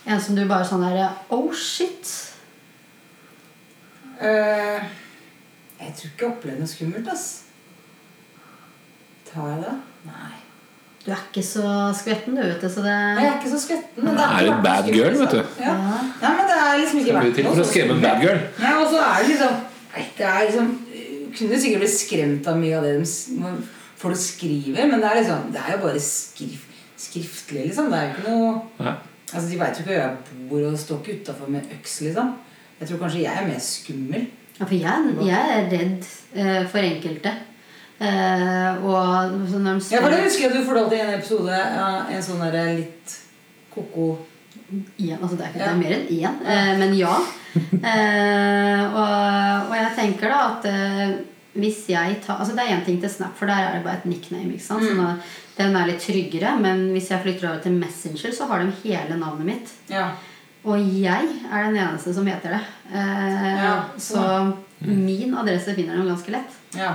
en som du bare sånn der Oh shit! Eh, jeg tror ikke jeg opplevde noe skummelt, ass. Tar jeg det? Nei. Du er ikke så skvetten, du, vet du. Så det Jeg er ikke så skvetten. Men Det er er et bad girl, vet du. altså. Ja. Nei, men det er liksom ikke Skal til noe så skremme en bad girl. Nei, og så er det liksom nei, Det er liksom Kunne sikkert blitt skremt av mye av det de folk skriver, men det er liksom Det er jo bare skrif, skriftlig, liksom. Det er jo ikke noe Ja. Altså, De veit jo ikke hvor jeg bor, og står ikke utafor med øks, liksom. Jeg tror kanskje jeg er mer skummel. Ja, for jeg, jeg er redd uh, for enkelte. Uh, og så når de Ja, for det husker jeg du fortalte i en episode. Ja, en sånn der litt ko-ko Ja, altså det, er ikke, det er mer enn én, uh, men ja. Og, og jeg tenker da at hvis jeg tar Altså Det er én ting til Snap, for der er det bare et nickname. ikke sant? Så da, den er litt tryggere. Men hvis jeg flytter over til Messenger, så har de hele navnet mitt. Ja. Og jeg er den eneste som heter det. Eh, Ja, så min adresse finner de ganske lett. ja.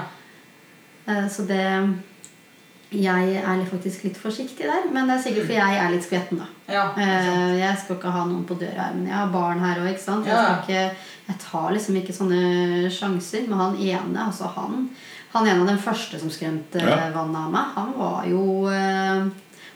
Eh, så det Jeg er faktisk litt forsiktig der. Men det er sikkert fordi jeg er litt skvetten, da. ja. Eh, jeg skal ikke ha noen på døra her, men jeg har barn her òg. Jeg, skal Ja. ikke- jeg tar liksom ikke sånne sjanser. Men han ene, altså han Han ene av den første som skremte Ja. vannet av meg, han var jo eh,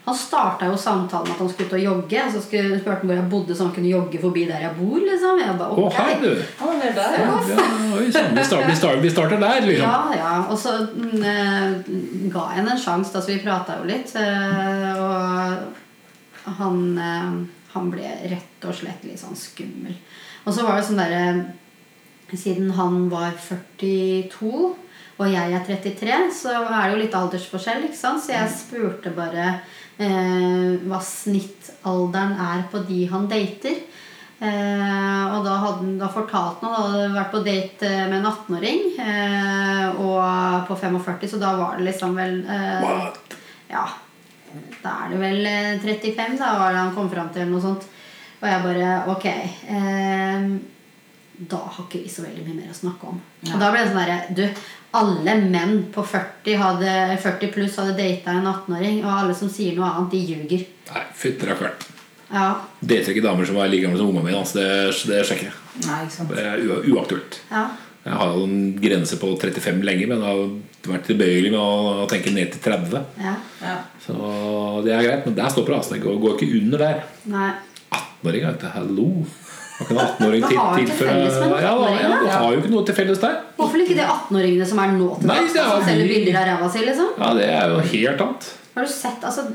Han starta jo samtalen med at han skulle ut og jogge. Og så skulle, spurte han hvor jeg bodde, så han kunne jogge forbi der jeg bor. liksom Jeg bare, Å, ok. her, du! Han er der, ja. Ja, oi, sann, vi, starter, vi, starter, vi starter der, liksom. Ja, ja. Og så eh, ga jeg henne en sjanse, da, så vi prata jo litt. Uh, og han, uh, han ble rett og slett litt sånn skummel. Og så var det sånn derre Siden han var 42 og jeg er 33, så er det jo litt aldersforskjell. ikke sant? Så jeg spurte bare hva snittalderen er på de han dater. Eh, og da, hadde, han- da fortalte han at han hadde vært på date eh, med en 18-åring. Eh, og på 45, så da var det liksom vel eh, Ja, da er det vel eh, 35, da var det han kom fram til, eller noe sånt. Og jeg bare Ok. Eh, da har ikke vi så veldig mye mer å snakke om. Og da ble det sånn derre Du, alle menn på 40, hadde, 40 pluss hadde data en 18-åring, og alle som sier noe annet, de ljuger. Nei, fytti rakkeren. Ja. Dater ikke damer som er like gamle som ungene mine. Altså, det, det sjekker jeg. Nei, ikke sant. Det er ua- uaktuelt. ja. Jeg har jo en grense på 35 lenge, men har vært tilbøyelig med å, tenke ned til 30. ja. Ja. Så det er greit, men der stopper det. Altså. Det går, går ikke under der. 18-åring, vet du. Hallo! Hva kan en 18-åring til, tilføre Ja, ja, 18-åring, du da? har jo ikke noe til felles der. Hvorfor ikke de 18-åringene som er nå til Nei, dags, det som selger bilder av ræva si, liksom? Ja, det er jo helt annet. Har du sett, altså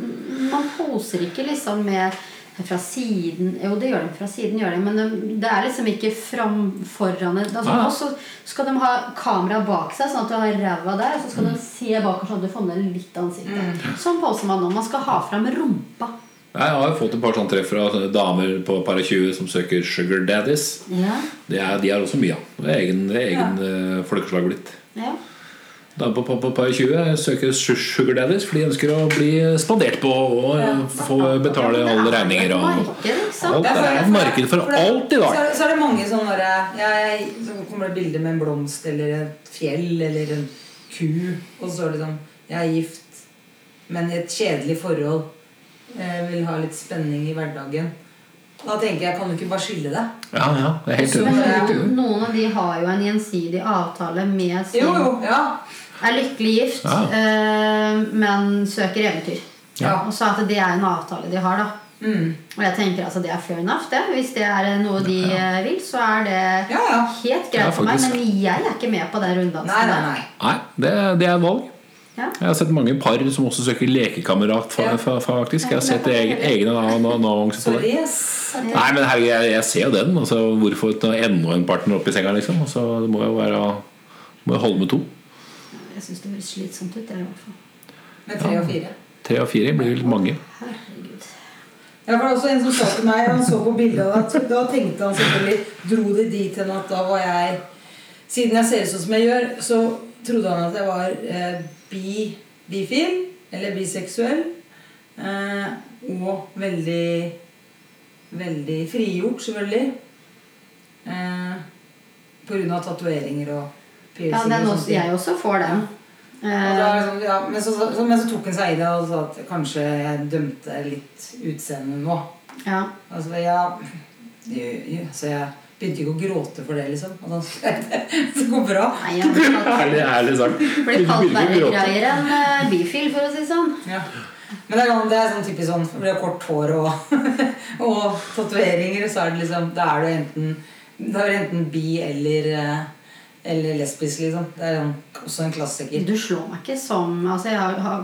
Man poser ikke liksom med fra siden Jo, det gjør de fra siden, gjør de, men det er liksom ikke fram foran altså, Ah. Og så skal de ha kamera bak seg, sånn at du har ræva der, og så skal de se bakover sånn at du får med litt ansiktet. Sånn poser man nå. Man skal ha fram rumpa. Jeg har fått et par sånne treff fra damer på par og 20 som søker sugar daddies. Ja. Det er, de er også mye av. Det er egen, det er egen ja. folkeslag blitt. ja. Damer på, på, på par og 20 søker sugar daddies for de ønsker å bli spandert på og ja. få betale alle regninger. Og. Alt er et marked for alt i dag. Så er, det- så er det mange sånne jeg, Så kommer det bilder med en blomst eller et fjell eller en ku. Og så står det sånn Jeg er gift, men i et kjedelig forhold. Jeg vil ha litt spenning i hverdagen. Da tenker jeg, kan du ikke bare skille det? Ja, ja, det er helt Så- Men noen, noen av de har jo en gjensidig avtale med sin Jo, jo, ja. Er lykkelig gift, Ja. eh, men søker eventyr. Ja. Og så at det er en avtale de har, da. Mm. Og jeg tenker altså det er fair enough, det. Hvis det er noe de eh, vil, så er det Ja, ja. helt Ja, greit for meg. Men jeg er ikke med på den runddansen. Nei, nei, nei. Nei, det, det er et valg. Ja. Jeg har sett mange par som også søker lekekamerat. Ja. faktisk Jeg har sett egen, egne annonser på det. Nei, men herregud, jeg, jeg ser jo den. Altså, hvorfor ta enda en partner opp i senga, liksom? Altså, det må jo være Må jo holde med to. Jeg syns det høres slitsomt ut. Det, i hvert fall. Med tre og fire. Tre og fire blir litt mange. Herregud. Ja, for det var også en som sa til meg Han så på bildet og da tenkte han selvfølgelig Dro det dit hen at da var jeg Siden jeg ser ut sånn som jeg gjør, så trodde han at jeg var eh, bi, bifil. Eller biseksuell. Eh, og veldig Veldig frigjort, selvfølgelig. Eh, av tatoveringer og Ja, den også, jeg også får den. Og da, Eh, liksom, ja, men, så, så, men så tok han seg i det og sa at kanskje jeg dømte litt utseendet nå. ja. Altså, ja, jo, Så jeg begynte ikke å gråte for det, liksom. Og da så [LAUGHS] det går bra. Nei, ja, blir Ærlig, ærlig sagt. blir kalt verre greier enn eh, bifil, for å si det sånn. Ja. Men det er, sånn- det er sånn typisk sånn For det kort hår og, [LAUGHS] og tatoveringer, så er det liksom Da er du enten Da er du enten bi eller eh, eller lesbisk, liksom. Det er sånn, også en klassiker. Du slår meg ikke som altså Jeg har, har,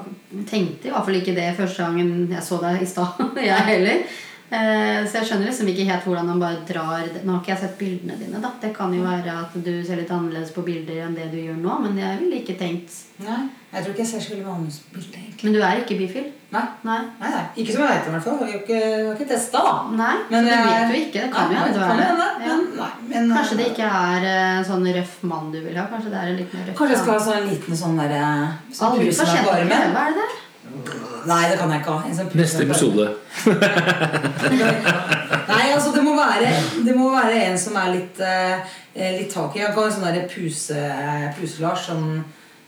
tenkte i hvert fall ikke det første gangen jeg så deg i stad. [LAUGHS] Jeg heller. Eh, Så jeg skjønner liksom ikke helt hvordan han bare drar Nå har ikke jeg sett bildene dine, da. Det kan jo være at du ser litt annerledes på bilder enn det du gjør nå, men jeg ville ikke tenkt Nei, jeg tror ikke jeg ser så veldig på bildet, egentlig. Men du er ikke bifil? Nei. Nei. Nei, nei. Ikke som jeg vet om, i hvert fall. Jeg har ikke, jeg har ikke testa, da. Nei, Men så jeg- vet du ikke. Det kan jo hende er det. Ja. Men, nei, men, eh, Kanskje det ikke er eh, en sånn røff mann du vil ha? Kanskje det er en litt mer røff Kanskje jeg skal ha sånn liten sånn derre Hva er det det? Nei, det kan jeg ikke ha. Neste episode. Nei, altså det må være, det må være en som er litt, eh, litt tak i. Jeg kan ha en sånn der puse, puse-Lars som,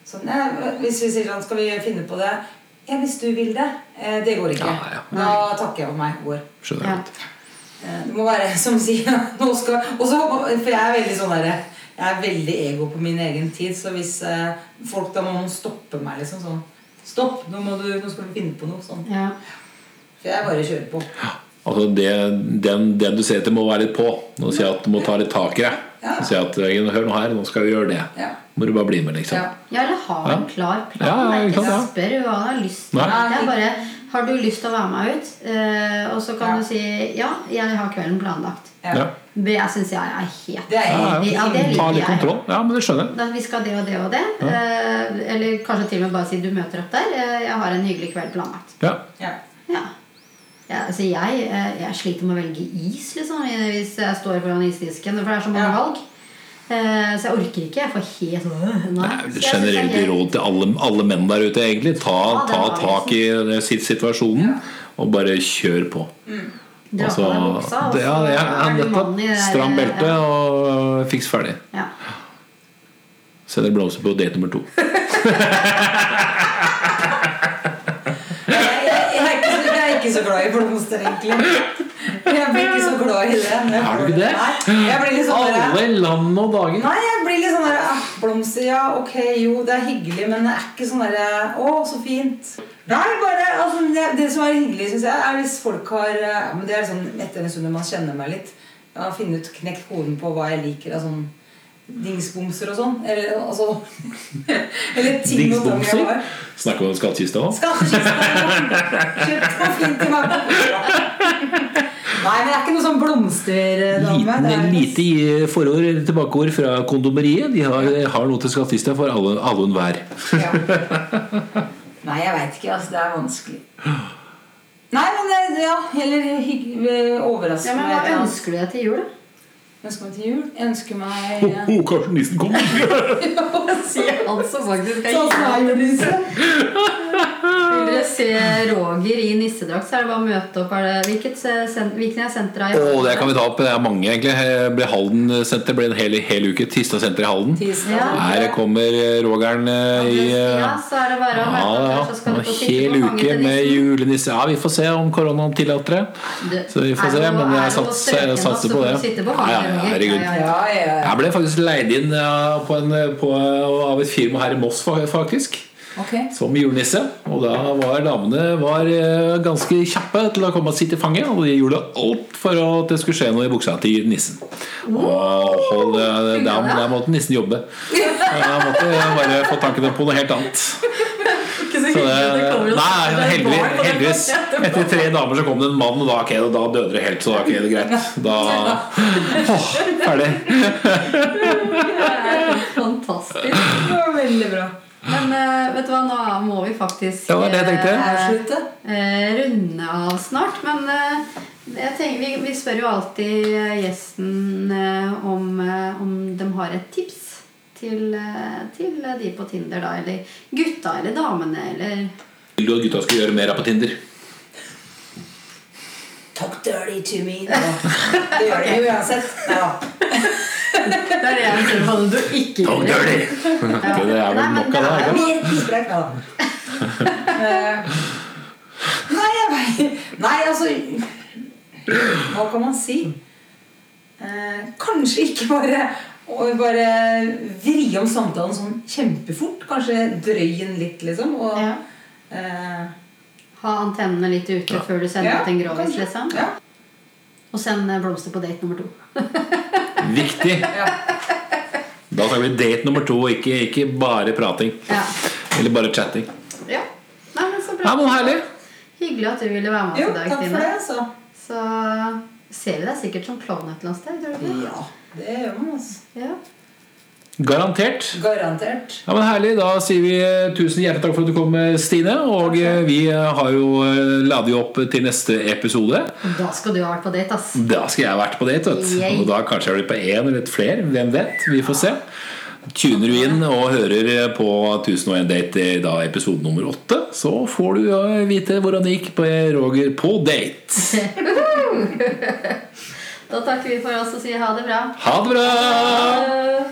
som ja, Hvis vi sier sånn, skal vi finne på det? Ja, hvis du vil det. Eh, det går ikke. Ja, ja. Da takker jeg for meg. Går. Skjønner. Eh, Det må være som sier [LAUGHS] nå skal, og så- For jeg er veldig sånn derre Jeg er veldig ego på min egen tid, så hvis eh, folk da må stoppe meg liksom sånn Stopp! Nå, må du, nå skal du finne på noe sånn. Ja. For jeg bare kjører på. Altså det, den, den du ser etter, må være litt på. Nå sier jeg at du må ta litt tak i deg. Ja. Si at hør nå her, nå skal vi gjøre det. Ja. Må du bare bli med, liksom. Ja. Ja, eller ha en klar plan. Ja, ja, Jeg ikke ja. spør hva du har lyst til. Det er bare Har du lyst til å være med ut? Eh, og så kan Ja. du si ja, jeg har kvelden planlagt. Ja. Ja. Det syns jeg er helt Det er Ja, helt Ja, det Ta litt kontroll. Ja, men det skjønner jeg. Vi skal det og det og det. Eh, eller kanskje til og med bare si du møter opp der. Eh, jeg har en hyggelig kveld planlagt. Ja. Ja. Ja. Ja, altså jeg, eh, jeg sliter med å velge is liksom, hvis jeg står foran isdisken. For det er så mange Ja. valg. Eh, så jeg orker ikke. Jeg får helt øh, nei. Det er generelt er helt- råd til alle, alle menn der ute, egentlig. Ta, Ja, ta tak i sitt situasjonen og bare kjør på. Dra Altså, på deg buksa, og ja, så ja, er du mann i det Stram belte ja. og fiks ferdig. Ja. Send en blomster på date nummer to. [LAUGHS] Jeg, er ikke så, glad i blomster, egentlig. Jeg blir ikke så glad i det. Jeg Er du ikke det? Nei, sånn Alle land og dager. Nei, jeg blir litt sånn der Blomster, ja, ok, jo, det er hyggelig, men det er ikke sånn derre Å, så fint. Nei, bare altså, det, det som er hyggelig, syns jeg, er hvis folk har eh, ja, men Det er sånn etter en stund når man kjenner meg litt. Jeg har funnet ut, knekt koden på hva jeg liker av sånn dingsbomser og sånn. Eller altså [LAUGHS] Eller ting og tang jeg har. Snakker vi om skattkista nå? Skattkista. [LAUGHS] Kjøpt på fint til meg. Nei, men det er ikke noe sånn blomsterdame. Liten, det er- lite i forord tilbakeord fra kondomeriet. De har, har noe til skattkista for alle og enhver. Ja. [LAUGHS] Nei, jeg veit ikke. altså Det er vanskelig. Nei, men ja, heller overraske meg. ja, men hva ønsker du deg til jul, da? Ønsker meg til jul? Jeg ønsker meg Ho, ho, kanskje nissen kommer! [LAUGHS] Sier han som faktisk Sånn som er. Vil dere se Roger i nissedrakt, så er det bare å møte opp. Er det, hvilket eh, sen- er Å, det kan vi ta opp. Det er mange, egentlig. Ble Halden senter ble en hel, hel uke. Tista senter i Halden. Ja. Her kommer Rogeren eh, i eh, Ja, så er det bare å møte opp så skal du få hel uke med julenisse. Ja, vi får se om koronaen tillater det. Så vi får er se, det men jeg er satser på det. sitte på Ja, ja. Herregud. Ja, ja, ja. Ja, ja, ja. Jeg ble faktisk leid inn på en, på, av et firma her i Moss, faktisk. Okay. Som julenisse. Og da var damene var eh, ganske kjappe til å komme og sitte i fanget. Og de gjorde alt for at det skulle skje noe i buksa til nissen. Og hold, der, der måtte nissen jobbe. [LAUGHS] Jeg måtte bare få tankene på noe helt annet. Ikke så Så hyggelig det det, kommer og nei, heldig, heldigvis. Etter tre damer så kom det en mann, og da, okay, da døde det helt. Så da er det greit. Da [LAUGHS] åh, Ferdig. Det er fantastisk. Det var veldig bra. Men uh, vet du hva, nå må vi faktisk Det det uh, eh, eh, runde av snart. Men eh, jeg tenker, vi, vi spør jo alltid eh, gjesten eh, om, eh, om de har et tips til, eh, til de på Tinder, da. Eller gutta eller damene, eller Vil du at gutta skal gjøre mer av på Tinder? Talk dirty to me. Det gjør de jo uansett. Ja. [LAUGHS] Det er det jeg ser på det du ikke Talk gjør. dirty! Ok, det er vel nok av det? ikke? Nei. Eh, Nei, jeg veit Nei, altså Hva kan man si? Eh, kanskje ikke bare å bare vri om samtalen sånn kjempefort. Kanskje drøyen litt, liksom. Og, Ja. eh, Ha antennene litt ute før du sender ja, ut en grovis, kanskje. liksom. Ja. Og send eh, blomster på date nummer to. [LAUGHS] Viktig. Ja. Da tar vi date nummer to, ikke, ikke bare prating. Ja. Eller bare chatting. ja. Nei, men så bra. Ja, men herlig. Hyggelig at du ville være med oss i dag, takk for Stine. det, altså. så ser vi deg sikkert som klovn et eller annet sted. Tror du? Ja, det gjør man, altså. Ja. Garantert. Garantert. Ja, men Herlig. Da sier vi eh, tusen hjertelig takk for at du kom, eh, Stine. Og eh, vi har jo lader jo opp til neste episode. Da skal du ha vært på date, ass. Da skal jeg ha vært på date. vet Og da kanskje jeg blir på én eller et flere. Hvem vet? Vi får se. Tuner du inn og hører på 1001 Date i da episode nummer åtte, så får du vite hvordan det gikk på Roger på date. [LAUGHS] [LAUGHS] Da takker vi for oss og sier ha det bra. Ha det bra! Ha det.